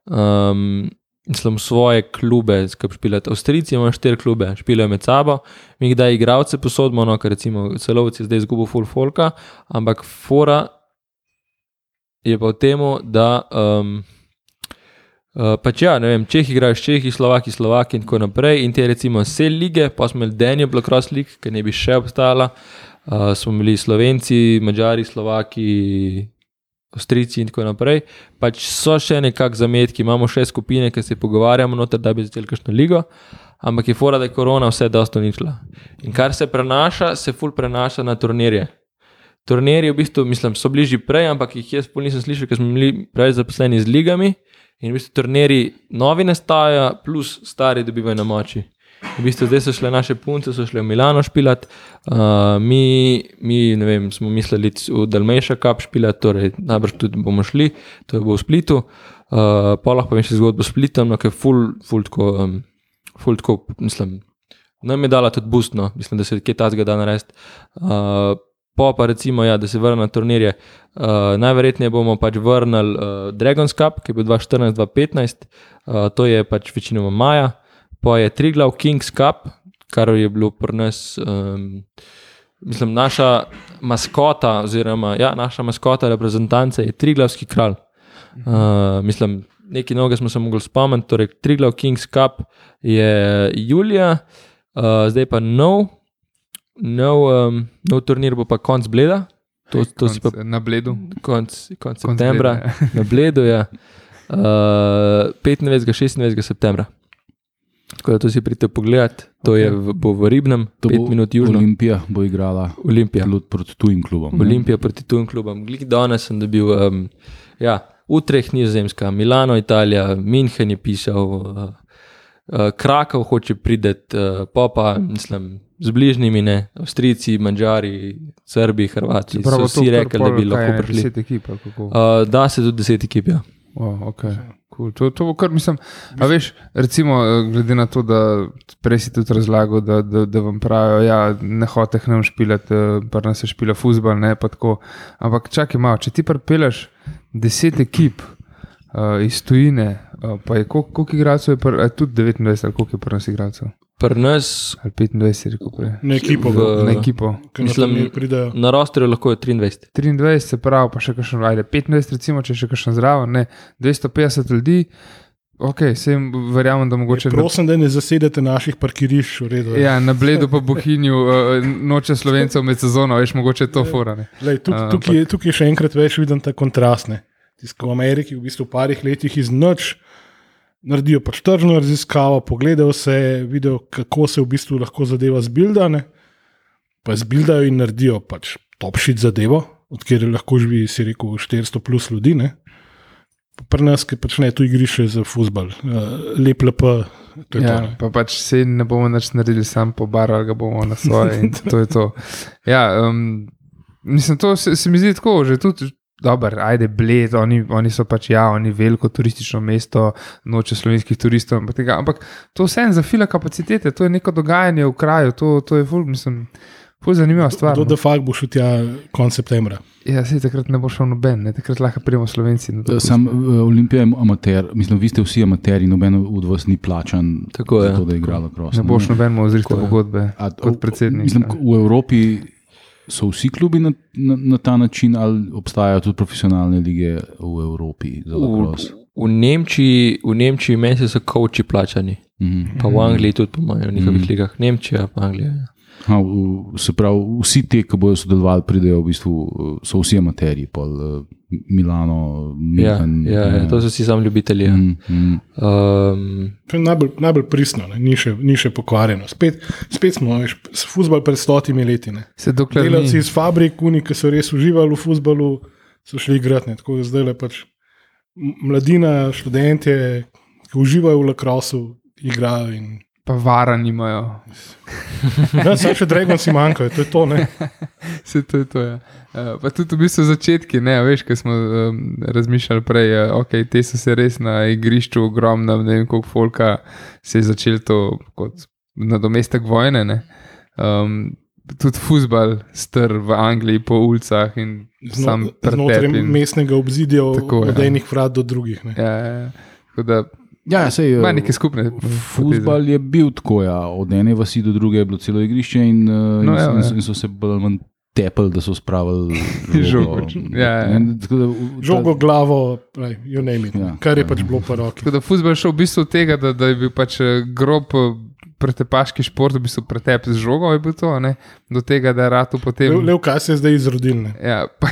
Um, Mislim, svoje klube, ki špiljate. Avstrijci imajo štiri klube, špiljajo med sabo, mi kdaj igravce posodimo, no, ker recimo celovci zdaj izgubijo full folka, ampak fora je pa v tem, da um, uh, pač ja, ne vem, Čehi igrajo s Čehi, Slovaki, Slovaki in tako naprej. In te recimo vse lige, pa smo imeli Daniel Black Cross League, ki ne bi še obstala. Uh, smo bili Slovenci, Mačari, Slovaki, Avstrijci in tako naprej. Pač so še nekakšni zametki, imamo še skupine, ki se pogovarjamo, noter, da bi začeli kakšno ligo, ampak je fora, da je korona vse dosto ničla. In kar se prenaša, se ful prenaša na turnirje. turnirji, v bistvu, mislim, so bližji prej, ampak jih jaz pol nisem slišal, ker smo bili prej zaposleni z ligami. In v bistvu turnirji novi nastajajo, plus stari dobivajo na moči. V bistvu zdaj so šle naše punce, so šle v Milano špilat, uh, mi, mi vem, smo mislili v Dalmejša kap špilat, torej najbrž tudi bomo šli, to bo v Splitu. Uh, pa lahko povem še zgodbo s Splitom, no, ki je full, full tako, um, full tako, mislim, nam je dala tudi bustno, mislim, da se kje ta zgada narediti. Uh, Po pa recimo, ja, da se vrne na turnirje. Uh, najverjetneje bomo pač vrnili uh, Dragon's Cup, ki je bil 2014-2015, uh, to je pač večinoma maja, pa je Triglav Kings Cup, kar je bilo pri nas, um, mislim, naša maskota, oziroma ja, naša maskota reprezentance je Triglavski kralj. Uh, mislim, nekaj novega smo se mogli spomniti, torej Triglav Kings Cup je julija, uh, zdaj pa nov, nov, um, nov turnir bo pa konc Bleda, to, to si pa Konc- na bledu. konc, konc Konc septembra, Bleda, ja. na Bledu, ja. uh, 25. 26. septembra. Tako da to si pridete pogledat, to okay. je v, bo v Ribnem, To pet bo minut južno. Olimpija bo igrala Olimpija. Proti tujim klubom. Olimpija proti tujim klubom. Glik danes sem dobil, um, ja, Utrecht, Nizozemska, Milano, Italija, München je pisal, uh, uh, Krakov hoče priti, uh, pa pa, mislim, z bližnjimi, ne, Avstrijci, Mačari, Srbi, Hrvati. So vsi rekli, da bi lahko prišli. Ekip? Uh, da se tudi deset ekip. Ja. Oh, okay. cool. to, to bo kar mislim. A veš, recimo, eh, glede na to, da prej si tudi razlagal, da, da, da vam pravijo, da ja, ne hoče k nam špilati, pa nas se špila fusbal, ne pa tako. Ampak čakaj malo, če ti pripeleš deset ekip uh, iz tujine, uh, pa je koliko, koliko igralcev je, pr, tudi 29 ali koliko je nas igralcev? Pri nas Ali 25, rekel prej. Na ekipo, V- Na ekipo. mislim- na rosterju lahko je 23. 23, se pravi, pa še kakšen, ajde, 15, recimo, če še kakšen zraven, ne, 250 ljudi, ok, se jim verjamem, da mogoče. na- Prosim, da ne zasedete naših parkirišč, v redu. je. Ja, na bledu pa bohinju uh, noče slovencev med sezono, veš, mogoče je to forane. Lej, tuk, A, tukaj, je- tukaj je še enkrat več viden ta kontrast. ne. Tisto, V Ameriki v bistvu v parih letih iz noč naredijo pač tržno raziskavo, pogledajo se, vidijo, kako se v bistvu lahko zadeva zbildane, pa zbildajo in naredijo pač topšit zadevo, od kjer lahko živi, si rekel, 400 plus ljudi. Ne? Pri nas, ki pač ne, tu igrišče za futbal, uh, lep lepo. To je to, Ja, ne. pa pač se ne bomo več naredili sam po baru, ga bomo na svoje in to je to. Ja, um, mislim, to se, se mi zdi tako, že tudi. Dober, ajde, bled, oni, oni so pač, ja, oni veliko turistično mesto, noče slovenskih turistov, ampak, tega, ampak to vse za fila kapacitete, to je neko dogajanje v kraju, to, to je ful, mislim, ful zanimiva stvar. Do no. da fakt bo šel tja konec septembra. Ja, se takrat ne bo šel noben, ne? takrat lahko prijemo slovenci. na dopust. Sam eh, Olimpija je amater, mislim, vi ste vsi amateri, noben od vas ni plačan Tako je. za to, da je igrala kroz. Ne boš noben mu zrihtal Tako je. pogodbe A, kot predsednik. Mislim, v Evropi so vsi klubi na, na, na ta način, ali obstajajo tudi profesionalne lige v Evropi za V, lacrosse? v Nemčiji, v Nemčiji meni so koči plačani, Mhm. pa v Angliji tudi po mojem, v njihovih Mhm. ligah, Nemčija, pa Anglija. Ja. Ha, v, se pravi, vsi ti, ki bodo sodelovali, pridejo v bistvu, eh, so vsi amaterji, pol eh, Milano, Ja, München. ja, ja, to so vsi sam ljubitelji. Ja. Mm, mm. Um, To je najbolj, najbolj pristno, ne? ni, še, ni še pokvarjeno. Spet, spet smo, veš, s futbol pred stotimi leti. Delavci ni. iz fabrik, oni, ki so res uživali v futbalu, so šli igrati. ne. Tako da zdaj le pač mladina, študentje, ki uživajo v lakrosu, igrajo. In... Pa vara nimajo. Ja, Samo še Dragon si manjkajo, to je to. Vse to je to. Ja. Uh, pa tudi v bistvu začetki, ne, veš, kaj smo um, razmišljali prej. Uh, okay, te so se res na igrišču ogromno, ne vem koliko folka se je začelo to kot nadomestek vojne. Ne. Um, tudi futbal str v Angliji po ulicah in sam Znotraj in- mestnega obzidja, ja. od enih vrat do drugih. Ne? Ja, ja, ja. Tako da Ja, sej, ima neke skupne. Futbal je bil tako, ja. od ene vasi do druge je bilo celo igrišče, in, uh, No, in, ja, in, ja. in so se bolj ali manj tepli, da so spravili Žogo, ja, ja. Tako da Žogo, glavo, right, you name it, Ja. ja. kar je pač bilo po roki. Tako da futbol je šel v bistvu od tega, da, da je bil pač eh, grob eh, pretepaški šport, v bistvu pretep z žogo je bil to, ne? do tega, da je ratu potem. Le, le v kaj se je zdaj izrodil. ne. Ja, pa,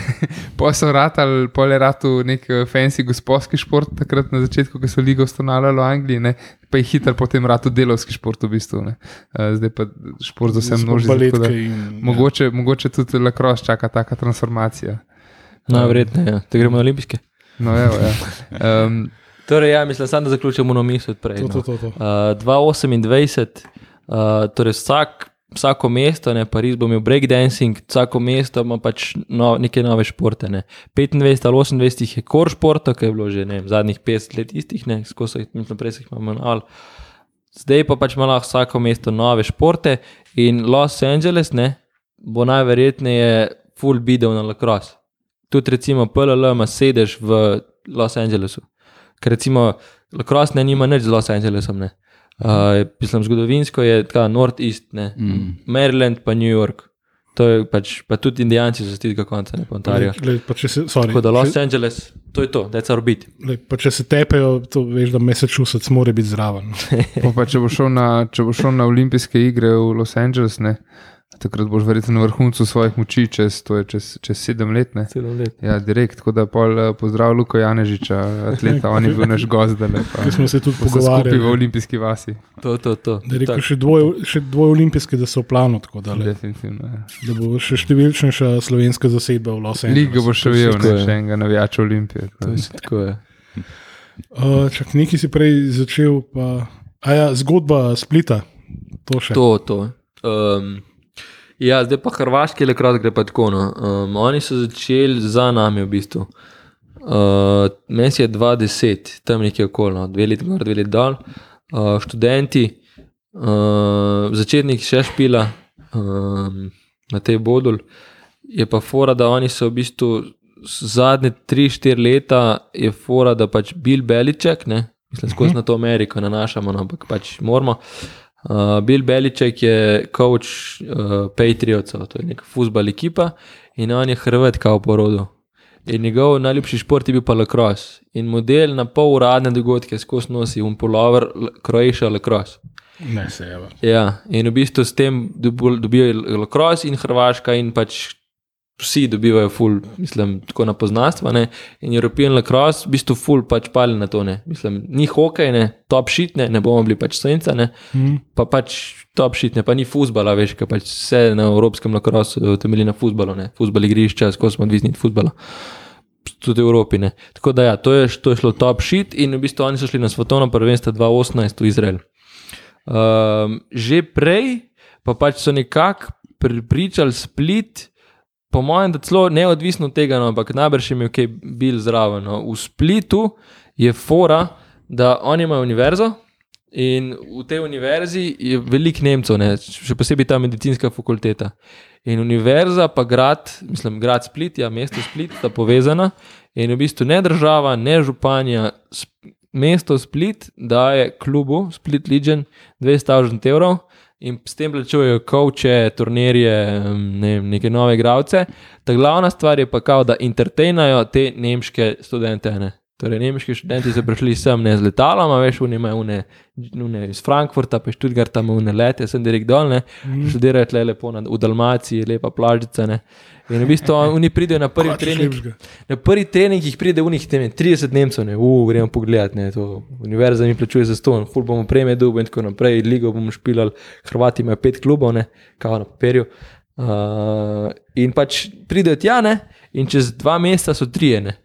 pa so ratali, pol je ratu nek eh, fancy gospodski šport, takrat na začetku, ko so ligo ustanavljali v Angliji, ne? pa je hitro potem ratu delovski šport v bistvu. Ne? Eh, Zdaj pa šport za vse množice. in- ja. Mogoče, mogoče tudi lakros čaka taka transformacija. Najverjetneje, ja. da gremo na olimpijske. No, evo, ja. um, Torej, ja, mislim, samo da zaključimo na misel odprej. To, no. to, to, to. Uh, 2028, uh, torej vsak, vsako mesto, ne, Pariz bo imel breakdancing, vsako mesto ima pač no, neke nove športe. Ne. 25 ali 28 jih je kor športov, ki je bilo že ne, zadnjih 50 let istih, ne, skozi mislim, prej se jih imamo manj. Zdaj pa pač ima vsako mesto nove športe in Los Angeles ne, bo najverjetneje full bidel na lacrosse. Tudi recimo PLL ima sedež v Los Angelesu. Ker recimo lacrosse ne nima nič z Los Angelesom. Ne. Uh, mislim, zgodovinsko je tako Northeast, ne. Mm. Maryland pa New York. To je pač, pa tudi Indijanci so tistega konca, ne Ontario. Glej, pa če se, sorry, Tako da Los če, Angeles, to je to, da je glej, pa če se tepejo, to veš, da Massachusetts mora biti zraven. Pa pa, če, bo šel na, če bo šel na olimpijske igre v Los Angeles, ne, takrat boš verjetno na vrhuncu svojih moči, čez, to je čez, čez sedem let. Ne. Sedem let. Ja, direkt, tako da pol, eh, pozdrav Luko Janežiča, atleta, on je bil naš gost, da ne pa. Ki smo se tudi skupaj v pogovarjali. olimpijski vasi. To, to, to. Da rekel, Tako. še dvoje, še dvoje olimpijske, da so v planu, tako da, Definitivno. Ja. da bo še številčnejša slovenska zasedba v Los Angelesu. Liga bo še ujel, ne, še enega navijača Olimpije. To je tako. Je. Uh, čak, nekaj si prej začel, pa a ja, zgodba Splita. To še. To, to. Um, ja, zdaj pa Hrvaški le krat gre pa tako. No. Um, oni so začeli za nami v bistvu. Uh, Meni je 20, tam nekje okolno, dve leti gor, dve leti dol. Uh, študenti, uh, začetnik še špila um, na tej bodul. Je pa fora, da oni so v bistvu zadnje 3-4 leta, je fora, da pač Bill Beliček, ne, mislim, skozi na to Ameriko nanašamo, no, ampak pač moramo. Uh, Bill Beliček je coach uh, Patriotsov, to je neka futbal ekipa in on je Hrvat kao porodu. In njegov najljubši šport je bil pa lacrosse. In model na pol uradne dogodke skozi nosi un polover Croatia lacrosse. Ne, se je. Ja, in v bistvu s tem dobijo lacrosse in Hrvaška in pač vsi dobivajo ful, mislim, tako na poznanstva. Ne? In European lacrosse v bistvu ful pač pali na to. Ne? Mislim, ni hokej, ne, top shit, ne, bomo bili pač senca, ne, Hm. pa pač top shit, ne, pa ni futbala, veš, ker pač vse na evropskem lacrossu temelji na futbalu, ne, futbal igrišča, skozi smo odvisni od futbala. Tudi v Evropi. Ne. Tako da, ja, to, je, to je šlo top shit, in v bistvu oni so šli na svetovno prvenstvo 2018 v Izrael. Um, že prej pa pač so nekako pripričali split, po mojem, da celo neodvisno od tega, no, ampak najbrž je imel kaj bil zraven. No. V splitu je fora, da oni imajo univerzo. In v tej univerzi je veliko Nemcev, ne, še posebej ta medicinska fakulteta. In univerza, pa grad, mislim, grad Split, ja, mesto Split, sta povezana. In v bistvu ne država, ne županja, mesto Split daje klubu Split Legion 200 evrov in s tem plačujejo koče, turnirje, ne vem, neke nove igralce. Ta glavna stvar je pa kao, da entertainajo te nemške študente. Ne. Torej, nemški študenti so prišli sem ne z letalom, a veš, unime, une, une iz Frankfurta, pa Študgarta, une lete, sem direkt dol, ne, mm. študirajo tle lepo na, v Dalmaciji, lepa plažica. Ne. In v bistvu oni pridejo na prvi trening. Na prvi trening jih pride unih 30 Nemcev, ne, uh, gremo pogledat, ne, to univerza mi plačuje za ston, ful bomo prejme dobu in tako naprej, ligo bomo špilali, Hrvati imajo pet klubov, ne, kao na papirju. Uh, in pač pridejo tja, ne, in čez dva meseca so trije, ne.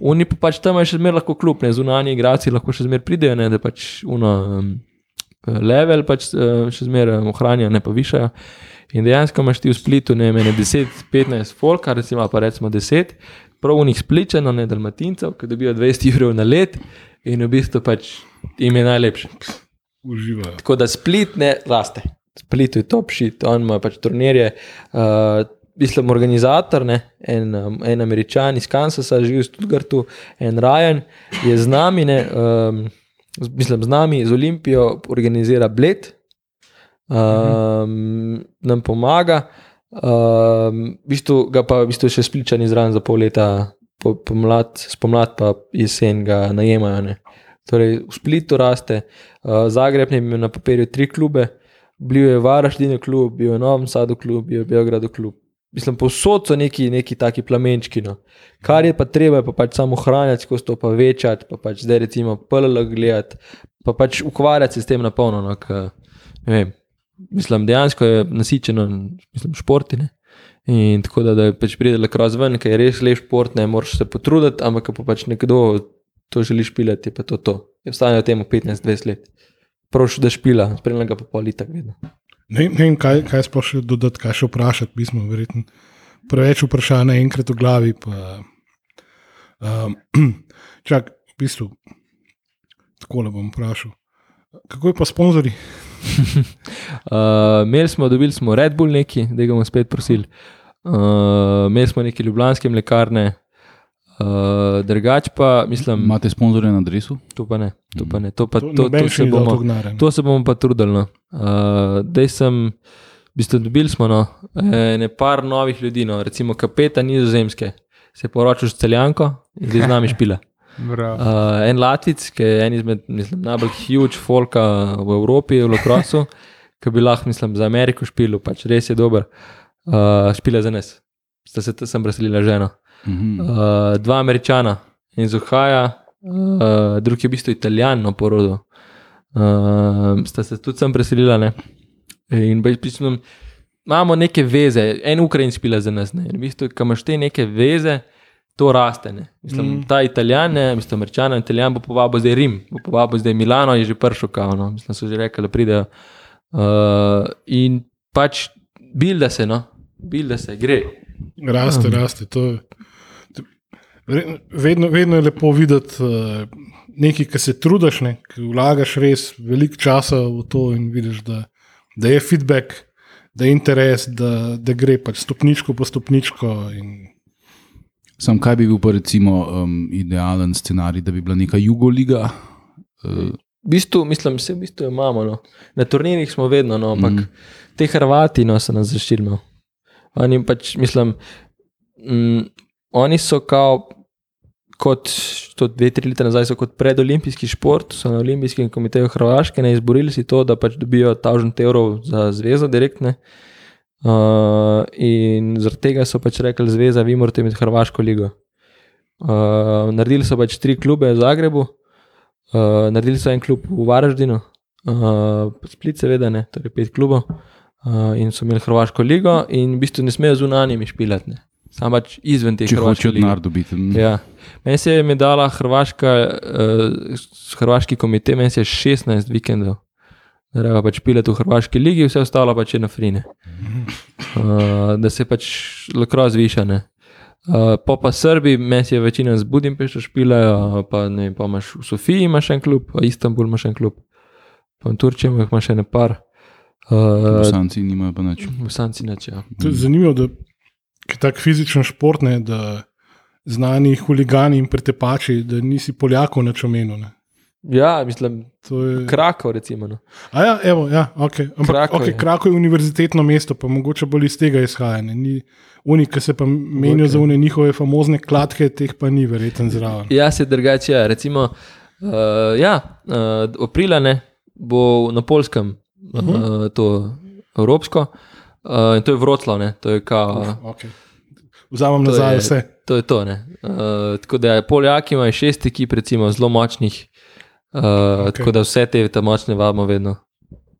Oni pa pač tam še zmeraj lahko klub, ne, zunanji igralci lahko še zmeraj pridejo, ne, da pač uno um, level pač uh, še zmeraj ohranijo, ne pa višajo. In dejansko imaš ti v splitu ne vem, ene 10-15 folk, kar recimo pa recimo 10, prav unih spličeno, ne dalmatincev, ki dobijo 200 evrov na let in v bistvu pač jim je najlepše. Uživajo. Tako da split ne raste. Split je top shit, on ima pač turnirje. Uh, Mislim, organizator, ne, en, um, en američan iz Kansasa, živi v Stuttgartu, en Ryan je z nami, ne, um, mislim, z nami, z Olimpijo, organizira Bled, um, nam pomaga. Um, v bistvu ga pa v bistvu še spličani zraven za pol leta, po, pomlad, spomlad pa jesen ga najemajo. Ne. Torej, v Splitu raste, uh, Zagreb je imel na papirju tri klube, bil je Varaždin klub, bil je Novem Sadu klub, bil je Beogradu klub. Mislim, povsod so neki, neki taki plamenčki. No. Kar je pa treba, je pa pač samo ohranjati, skozi to pa večati, pa pač zdaj recimo PLL gledati, pa pač ukvarjati se s tem na polno. No, k, vem, mislim, dejansko je nasičeno, mislim, športine. In tako da, da je pač pridel kroz ven, ker je res lep šport, ne moreš se potruditi, ampak ko pa pač nekdo to želi špilati, je pa to to. Je ostanejo temu 15-20 let. Proš, da špila, spremlja ga pa pol leta vedno. Ne, ne vem, kaj, kaj sploh še dodati, kaj še vprašati. Mi smo verjetno preveč vprašanj enkrat v glavi. Pa, um, čak, v bistvu, tako le bom vprašal. Kako je pa sponzorji? Uh, imeli smo, dobili smo Red Bull neki, da ga bomo spet prosili. Uh, imeli smo neke ljubljanske mlekarne, uh, drugač pa mislim, Imate sponzorje na adresu? to pa ne. To, pa ne. to, pa, To, to, to, še se bomo, to to se bomo pa trudili. No. Uh, Dej sem, v bistvu dobili smo no, ne par novih ljudi, no, recimo kapeta nizozemske, se je poročil s celjanko in zdaj z nami špila. Bravo. Uh, en Latvic, ki je en izmed mislim, najbolj huge folka v Evropi, v Lokrosu, ki bi lahko, mislim, za Ameriko špil, pač res je dober. Uh, špila za nas, sta se tam preselila žena. Mhm. Uh, dva američana iz Ohaja, uh, drug je v bistvu italijan na porodu. Uh, sta se tudi sem preselila. Ne? In v bistvu imamo neke veze, en Ukrajin špila za nas. Ne? In v bistvu, ko imaš te neke veze, to raste. Ne? Mislim, Mm. Ta italijan, ne, mislim, američan, italijan bo povabil zdaj Rim, bo povabil zdaj Milano, je že prišel, kao, no? mislim, so že rekli, da pridejo. Uh, in pač bilda se, no, bilda se, gre. Raste, raste. To, vedno, vedno je lepo videti uh, nekaj, ki se trudiš, ne, ki vlagaš res veliko časa v to in vidiš, da, da je feedback, da je interes, da, da gre pač stopničko po stopničko. In, Sam kaj bi bil pa recimo um, idealen scenarij, da bi bila neka jugoliga? Uh, V bistvu, mislim, vse v bistvu imamo. No. Na turnirjih smo vedno, no, ampak mm. te Hrvati no, so nas zaščitili. No. Oni pač, mislim, mm, oni so kao, kot to dve, tri leta nazaj, so kot predolimpijski šport, so na olimpijskem komiteju Hrvaške ne izborili si to, da pač dobijo 1000 evrov za zvezo direktne. Uh, in zaradi tega so pač rekli, zveza, vi morate imeti Hrvaško ligo. Uh, naredili so pač tri klube v Zagrebu, uh, naredili so en klub v Varaždinu, uh, Split, seveda, ne, torej pet klubov, uh, in so imeli Hrvaško ligo, in v bistvu ne smejo zunanjimi špilati, ne. samo pač izven te če hočejo denar dobiti. mm. Ja. Meni se je medala Hrvaška, uh, Hrvaški komitej, meni se je 16 vikendov. Treba pač pilati v Hrvaški ligi, vse ostalo pač je na frine. Uh, da se pač lahko zvišane. Uh, pa pa Srbi, meni je večina z Budimpešta špilajo, pa, ne, vem, pa imaš v Sofiji imaš en klub, pa Istanbul imaš en klub, pa v Turčiji imaš še ne par. Uh, Bosanci nimajo pa nič. v Sanci neče. Ja. to je zanimivo, da je tako fizičen šport, ne, da znani huligani in pretepači, da nisi Poljakov na čomenu. Ne. ja, mislim, To je- Krakov recimo. No. A ja, evo, ja, okay. Ampak Krakov okay, je. Krakov je univerzitetno mesto, pa mogoče bolj iz tega izhaja. ne. Ni, Oni, ki se pa menijo Mogoče. za one njihove famozne kladke, teh pa ni verjeten zraven. Ja, se drugače. Ja. Recimo, uh, ja, uh, aprila ne, bo na polskem uh -huh. uh, to evropsko. Uh, in to je Vroclav, ne, to je kao. Okay. Vzamem nazaj je- vse. To je to. ne. Uh, tako da Poljaki imajo šest ekip, recimo, zelo močnih, uh, okay. tako da vse te ta močne vabimo vedno.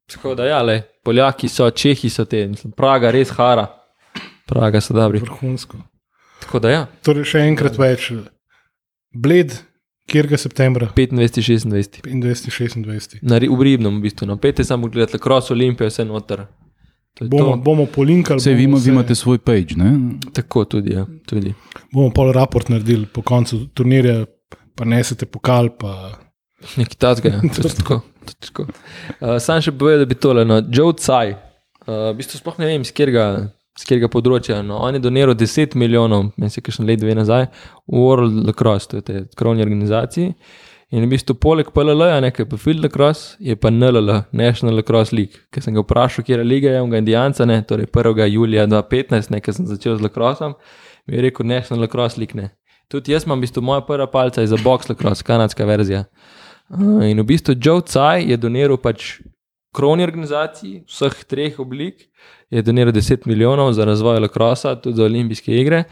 Tako da, ja, le, Poljaki so, Čehi so te, mislim, Praga res hara, Praga so dobri. Vrhunsko. Tako da, ja, Torej, še enkrat več. Bled, kjer ga septembra, 25, 26. 25, 26. Na, Ri- v Ribnem, v bistvu. No. Pete samo gledati, Cross Olimpijo, vse noter. Je Bomo, to. bomo polinkali. Vse bomo vimo, vse- vi imate svoj page, ne? Tako tudi. Ja, tudi. Bomo pol raport naredili po koncu turnirja, pa nesete pokal. Pa... Nekaj tazga. Ja. To je tako, to je tako. Uh, sam še povedal, da bi tole, no, Joe Tsai, uh, v bistvu sploh ne vem, z katerega, z katerega področja. No, on je doniral 10 milijonov, meni se kakšen let dve nazaj, v World Lacrosse, to je te krovni organizaciji. In v bistvu poleg PLL, nekaj pa Field Lacrosse, je pa NLL, National Lacrosse League. Ker sem ga vprašal, kje je liga, je on ga Indijanca, ne, torej 1. julija 2015, nekaj sem začel z Lacrossom, mi je rekel National Lacrosse League. Ne. Tudi jaz imam, v bistvu, moja prva palca je za box lacrosse, kanadska verzija. Uh, in v bistvu Joe Tsai je doniral pač krovni organizaciji vseh treh oblik je doniral 10 milijonov za razvoj Lacrossa, tudi za olimpijske igre.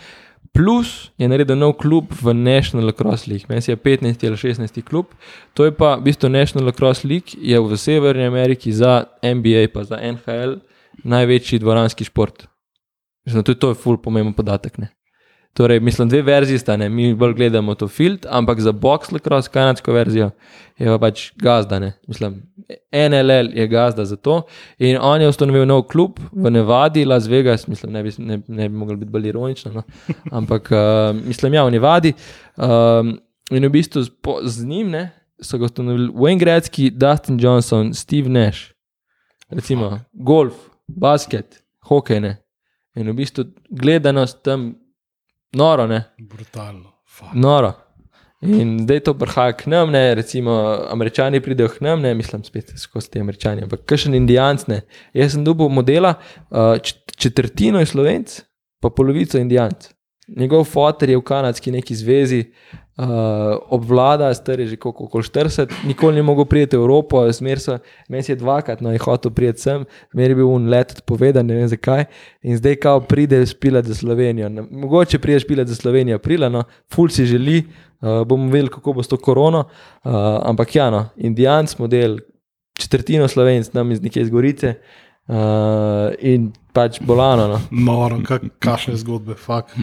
Plus je naredil nov klub v National Lacrosse League, meni je 15 ali 16 klub. To je pa, v bistvu, National Lacrosse League je v Severni Ameriki za NBA, pa za NHL največji dvoranski šport. Mislim, tudi to je ful pomemben podatek. Ne? Torej, mislim, dve verziji sta, ne? mi bolj gledamo to field, ampak za box lacrosse, kanadsko verzijo, je pa pač gazda. Ne? Mislim, NLL je gazda za to. In on je ustanovil nov klub v Nevadi, Las Vegas, mislim, ne bi, ne, ne bi mogli biti bolj ironični, no? ampak uh, mislim, ja, v Nevadi. Um, in v bistvu z, po, z njim ne, so ga ustanovili Wayne Gretzky, Dustin Johnson, Steve Nash, recimo golf, basket, hokej. Ne? In v bistvu gledanost tam noro, ne. Brutalno. Fuck. Noro. In zdaj to prihaja k nam, ne, recimo, američani pridejo k nam, ne, mislim, spet skozi te američane, ampak kakšen indijanc, ne. Jaz sem dobil modela, uh, četrtino je slovenc, pa polovico indijanc. Njegov fotor je v kanadski neki zvezi, uh, obvlada, star je že koliko, okoli 40, nikoli ni mogel priti v Evropo, zmer so, meni je dvakrat, no je hotel priti sem, zmer je bil un let odpovedan, ne vem zakaj. In zdaj kao pride špilat za Slovenijo. Ne, mogoče pride špilat za Slovenijo aprila, no, ful si želi, uh, bomo videli, kako bo s to korono, uh, ampak ja, no, indijanc model, četrtino slovenc, nam iz neke iz Gorice. Uh, in pač bolano. No. Noro, kak, kašne zgodbe, fakt.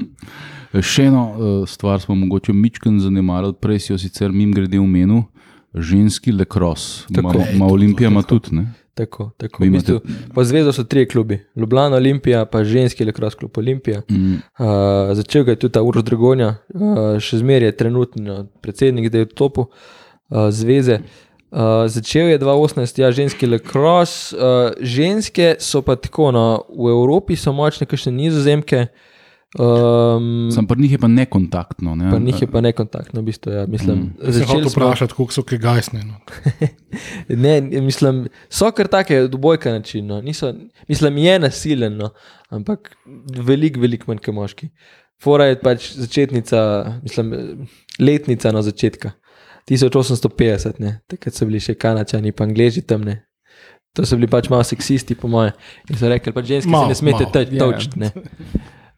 Še eno uh, stvar smo mogoče mičken zanemarili, prej si jo sicer mim grede omenil, ženski lekros. Ma, ma Olimpija ima tudi, ne? Tako, tako. V bistvu, po zvezo so tri klubi, Ljubljana, Olimpija, pa ženski lekros klub Olimpija. Mm, Uh, začel ga je tudi ta Uroš Dragonja, uh, še zmeraj je trenutno predsednik, zdaj je v topu uh, zveze. Uh, začel je 2018, ja, ženski lekros. Uh, ženske so pa tako, no, v Evropi so močne, kakšne nizozemke. Um, Sam pri njih je pa nekontaktno. Ne? pa njih je pa nekontaktno, v bistvu. Ja, mislim, Mm. Začeli smo- vprašati, koliko so kaj gajsne. No. Ne, mislim, so kar take dvojka način. No. Niso, mislim, je nasilen, no. ampak veliko, veliko manj kot moški. Fora je pač začetnica, mislim, letnica na začetka. 1850, ne. takrat so bili še kanačani, pa angliži tam ne. To so bili pač malo seksisti, po moje. In so rekli, pač ženske Malo, se ne smete teč- Ja. točiti. ne.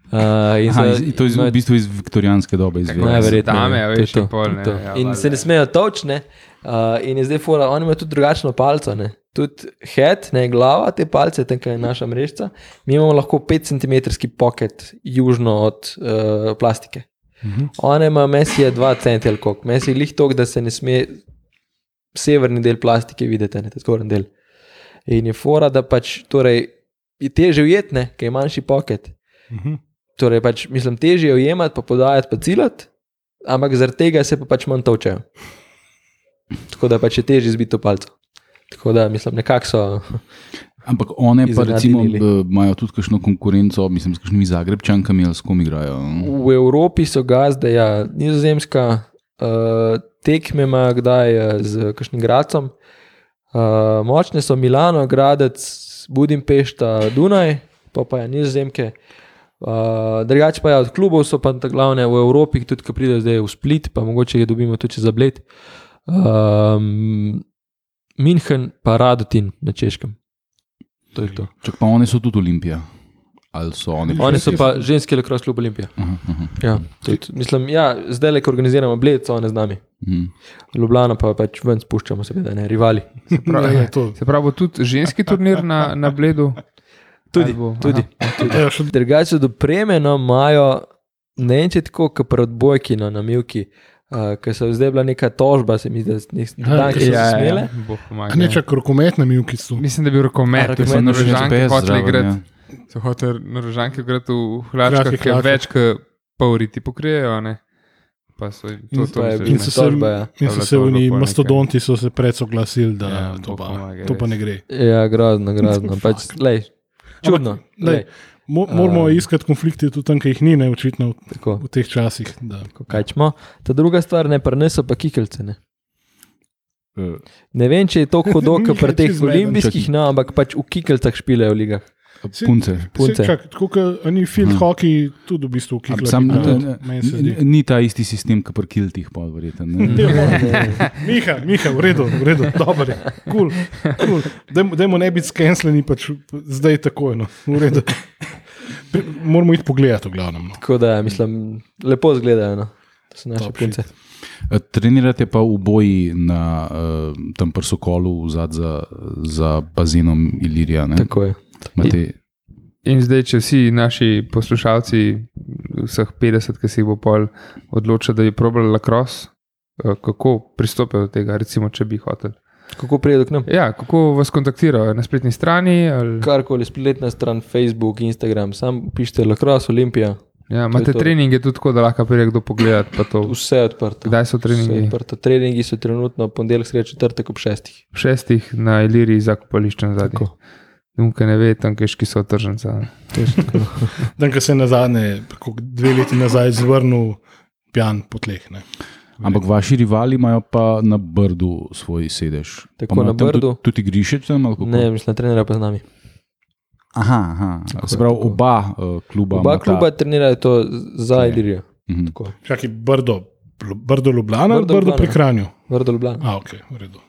Uh, in Aha, so- iz, to je iz, v bistvu iz viktorijanske dobe izvira. Najverjetneje, Dame, je veš, to, in pol, ne, to. ja, In se ne smejo točne. Uh, in je zdaj fora, oni imajo tudi drugačno palco. Ne. Tudi head, ne glava te palce, tam je naša mreža. Mi imamo lahko 5 cm pocket južno od uh, plastike. Mhm. Ona ima mesi je 2 cm ali koliko. Mesi je lih tok, da se ne sme severni del plastike videti, ne zgornji del. In je fora, da pač torej, je teže ujetne, ker je manjši pocket. Mhm. Torej, pač, mislim, težje je ujemati, pa podajati, pa ciljati, ampak zaradi tega se pa pač manj točejo. Tako da pač je težje zbiti palco. Tako da mislim, nekako so. Ampak one pa recimo b- imajo tudi kakšno konkurenco, mislim, s kakšnimi zagrebčankami ali s kom igrajo. V Evropi so gazde, ja, nizozemska, uh, tekme imajo kdaj eh, z kakšnim gradcem. Uh, močne so Milano, Gradec, Budimpešta, Dunaj, pa pa je nizozemke. Uh, drugače pa je od klubov, so pa ta glavne v Evropi, tudi ko pridejo zdaj v Split, pa mogoče jih dobimo tudi za bled. Um, München, pa Radotin na češkem. To je to. Čak pa one so tudi Olimpija. So one? Oni so pa ženski lekros klub Olimpija. Aha, aha. Ja, tudi, mislim, ja, zdaj le, ko organiziramo bled, so one z nami. Mhm. Ljubljana pa pač ven spuščamo, seveda, ne rivali. Prav, Ne, ne, to. Se pravi, tudi ženski turnir na, na Bledu. Tudi, bo- tudi. Ja, še Drugače, do premena imajo, ne vem, če tako, kot pri odbojki no, na Milki, uh, ker so zdaj bila neka tožba, se mi zdi, da Ja, ki se smele. Bog pomaga. A ne čak rokomet na Milki so. Mislim, da bi bil rokomet, ker so SPS hoteli igrati. ja. So hoteli norožanke igrati v hlačkah, ki več kot pol riti pokrijejo. Ne? Pa so to, In to je In so se, tožba, ja. in so se oni mastodonti so se predsoglasili, da Ja, to, pa, to pa ne gre. Ja, grozno, grozno. pač, lej, čudno. lej, Lej, Mo, moramo Um, iskati konflikte tudi tam, kjer jih ni, ne očitno v, tako, v teh časih. Da. tako, kaj čmo. Ta druga stvar, ne preneso pa kikelce. Ne. Eh, ne vem, če je to hudo, kot pri teh olimpijskih, no, ampak pač v kikelcah špilejo v ligah. Punce. Punce. Se, čak, tako kot ni field Aha. hockey, tudi v bistvu kikla. sam- se zdi. Ni ta isti sistem, kot pri kiltih, pa verjetno. ne. Ja, Miha, Miha, v redu, v redu, dobro je. Cool, cool. Dajmo, ne biti skensleni, pač zdaj takoj. No. v redu. Moramo iti pogledati, v glavnem. No. Tako da, mislim, lepo izgledajo. No. To so naše Top punce. Eh, Trenirate pa v boji na uh, tem prsokolu vzad za, za bazenom Ilirija. ne? Tako je. Imate, In zdaj, če vsi naši poslušalci, vseh 50, ki se jih bo pol odločil, da bi probali lacrosse, eh, kako pristopijo do tega, recimo, če bi hotel. Kako prijedo k nam? Ja, kako vas kontaktirajo na spletni strani? Ali, Karkoli, spletna stran, Facebook, Instagram, sam pišite Lacrosse, Olimpija, ja, imate to. treninge tudi tako, da lahko pride kdo pogledat. vse je odprto. Kdaj so Vse treningi? odprto. Treningi so trenutno ponedeljek, sredo, četrtek ob šestih. V šestih na Iliriji za kopališčem zadnji. Tako. Dunke ne ve, tam keški so tržnica. Dan, ko se je na zadnje, dve leti nazaj, zvrnil pijan po tleh. Ne. ampak vaši rivali imajo pa na Brdu svoj sedež. Tako, na Brdu. Tudi, tudi griše tam? Ne, mislim, trenira pa z nami. Aha, aha. Tako, se pravi, tako. oba uh, kluba. Oba kluba trenirajo to za. Ilirijo. Mhm. Tako. Čakaj, Brdo, Brdo Ljubljana ali Brdo Brdo pri Ljubljana. Kranju? Vrdo Ljubljana. A, ok, v redu.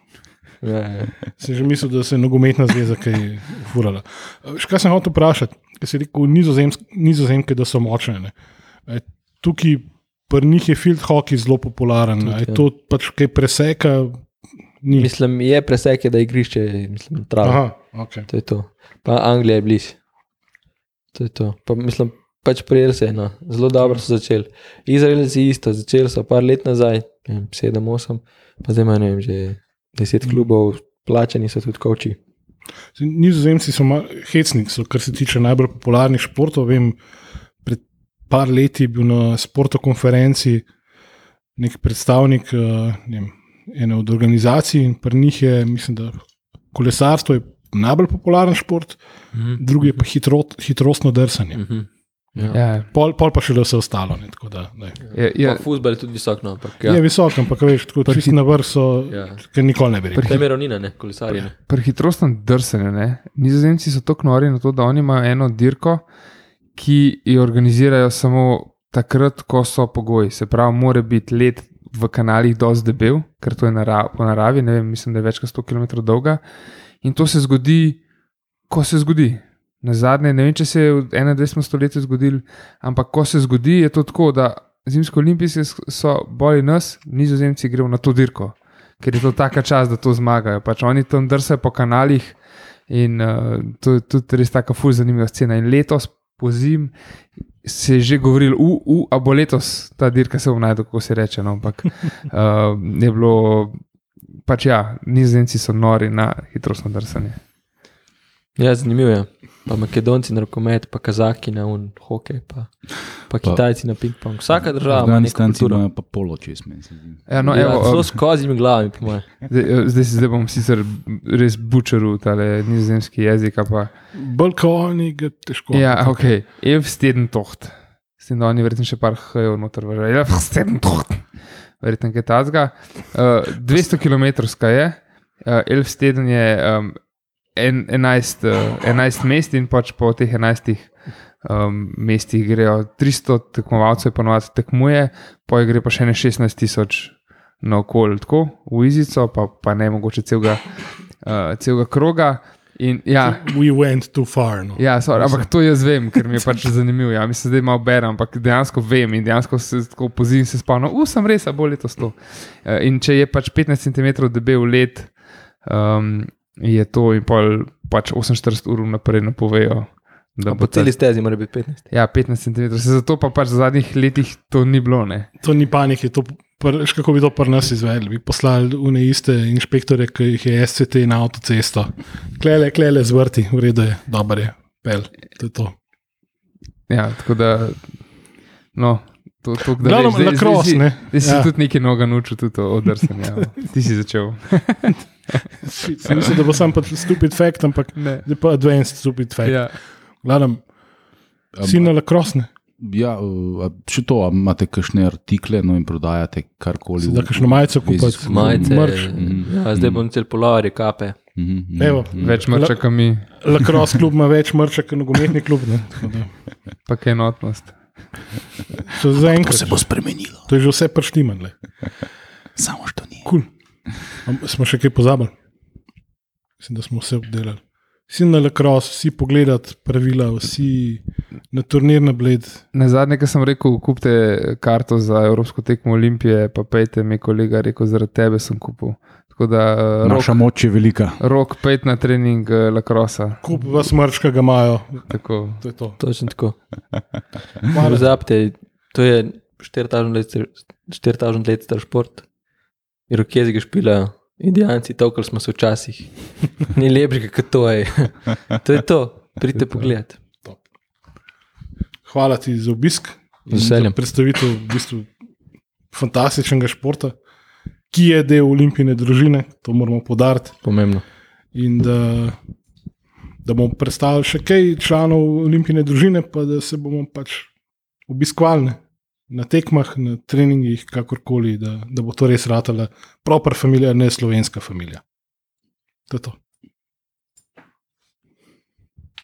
Ja, ja. Sem že mislil, da se je nogometna zveza kaj furala. Eh, Še kaj sem hotel vprašati, ker si rekel, nizozemsk, nizozemke, da so močne. je Tukaj pri njih je field hockey zelo popularen. Tudi, Je ja. to pač kaj preseka? Ni. Mislim, je presek, je, da igrišče, mislim, trava. Aha, okay. To je to. Pa Anglija je blizu. To je to. Pa, mislim, pač prijel se je. No. Zelo dobro so začeli. Izraelci isto, začeli so par let nazaj, ne vem, sedem, osem, pa zdaj imajo ne vem, že deset klubov, plačani so tudi koči. Nizozemci so hecni, so, kar se tiče najbolj popularnih športov. Vem, pred par leti je bil na sporto konferenci nek predstavnik eh, ne vem, ene od organizacij in pri njih je, mislim, da kolesarstvo je najbolj popularen šport, drugi je pa hitro, hitrostno drsanje. Mhm. Ja. Ja, Pol, pol pa še le vse ostalo. Ne, tako da, ne. je, Ja. je, Fusbal je tudi visok, no, ampak Ja. Je visok, ampak veš, tako čisto na vrh so, Ja. ker nikoli ne bi rekel. Je ravnina, ne, kolesarji. Ne. pri hitrostnem drsanju. Ne? Nizozemci so tako nori na to, da oni imajo eno dirko, ki jo organizirajo samo takrat, ko so pogoji. Se pravi, mora biti let v kanalih dosti debel, ker to je narav, po naravi, ne vem, mislim, da je več kot 100 km dolga. In to se zgodi, ko se zgodi. Na zadnje, ne vem, če se je v 21. stoletju zgodil, ampak ko se zgodi, je to tako, da zimske olimpijske so bolj nas, nizozemci grejo na to dirko, ker je to taka čas, da to zmagajo. Pač oni tam drsajo po kanalih in uh, to je tudi res taka fuz zanimiva scena. In letos po zim se je že govorilo, u, u, a bo letos ta dirka se bo najdel, kako se reče. No, ampak uh, je bilo, pač ja, nizozemci so nori na hitrostno drsanje. Ja, zanimivo je. Pa Makedonci na rokomet, pa Kazaki na un hokej, pa, pa Kitajci na ping-pong. Vsaka država ima neko Afganistanci kulturo. imajo pa polo čez meni. se zdi. Ja, no, ja, evo, zelo um, s kozimi glavami, po mojem. Zdaj, eh, zdaj, bom sicer res bučeril tale nizozemski jezik. a Pa, Bolj kot oni, ga težko. ja, ok, Evsteden toht. S tem, da oni verjetno še par hajo noter vrže. Evsteden toht. Verjetno kaj tazga. Uh, 200 km je, uh, Elfsteden je um, en, 11, uh, 11 mest in pač po teh 11 um, mestih grejo 300 tekmovalcev, ponovadi tekmuje, pa gre pa še ne 16 tisoč na okolje, tako v Izico, pa, pa ne mogoče celega, uh, celega kroga. In, ja, We went too far. No. Ja, sorry, ampak to jaz vem, ker mi je pač zanimivo. Ja, mislim, zdaj malo berem, ampak dejansko vem in dejansko se tako pozim se spomnim, uh, sem res, a bo letos to. Eh, In če je pač 15 cm debel let, um, je to in pol pač 48 ur naprej napovejo. Da Po ta- celi stezi mora biti 15. Ja, 15 cm. Se zato pa pač v zadnjih letih to ni bilo. Ne? To ni panike, to, pr, kako bi to pri nas izvedli. Bi poslali une iste inšpektore, ki jih je SCT na avtocesto. Klele, klele, zvrti, v redu je, dobro je, pel. To je to. Ja, tako da. No, to, to, da Glavno, veš, zdaj- lacrosse, zdaj si- ne. Zdaj si Ja. ja. tudi nekaj noga naučil, tudi od drsanja. Ti si začel. Mislil, da bo sam pač stupid fact, ampak Ne. je pa advanced stupid fact. Ja. Gledam, Am- si na lakrosne, Ja, uh, a še to, imate kakšne artikle no, in prodajate karkoli. da kakšno majico s- Majice, Mrč. Mhm. ja, zdaj bom cel polovar, kape. Mhm, mhm, Evo, mhm. Več mrča, kot mi, Lacrosse klub ima več mrča kot nogometni klub. ne, tako da pa kaj enotnost. To, za enkrat, bo spremenilo, to je že vse prštimanle. samo što ni. Cool. Am- Smo še kaj pozabili? Mislim, da smo vse obdelali. Vsi na lacrosse, vsi pogledati pravila, vsi na turnir na bled. Na zadnje, ki sem rekel, kupite karto za Evropsko tekmo Olimpije, pa pejte mi, kolega, rekel, zaradi tebe sem kupil. Tako da uh, Naša rok, moč je velika. rok pet na trening uh, lakrosa. Kup vas mrčka ga imajo. Tako. To je to. Točno tako. Pozabite, to je 4000 let, star- 4000 let star šport. Irokezi ga špilajo, indijanci, to, kar smo se včasih. Ni lepše, kot to je. To je to, pridite pogledat. Hvala ti za obisk. Z veseljem. Predstavitev v bistvu fantastičnega športa, ki je del olimpijske družine, to moramo podariti. Pomembno. In da, da bomo predstavili še kaj članov olimpijske družine, pa da se bomo pač obiskovali na tekmah, na treningih, kakorkoli, da, da bo to res ratala proper familija, ne slovenska familija. To je to.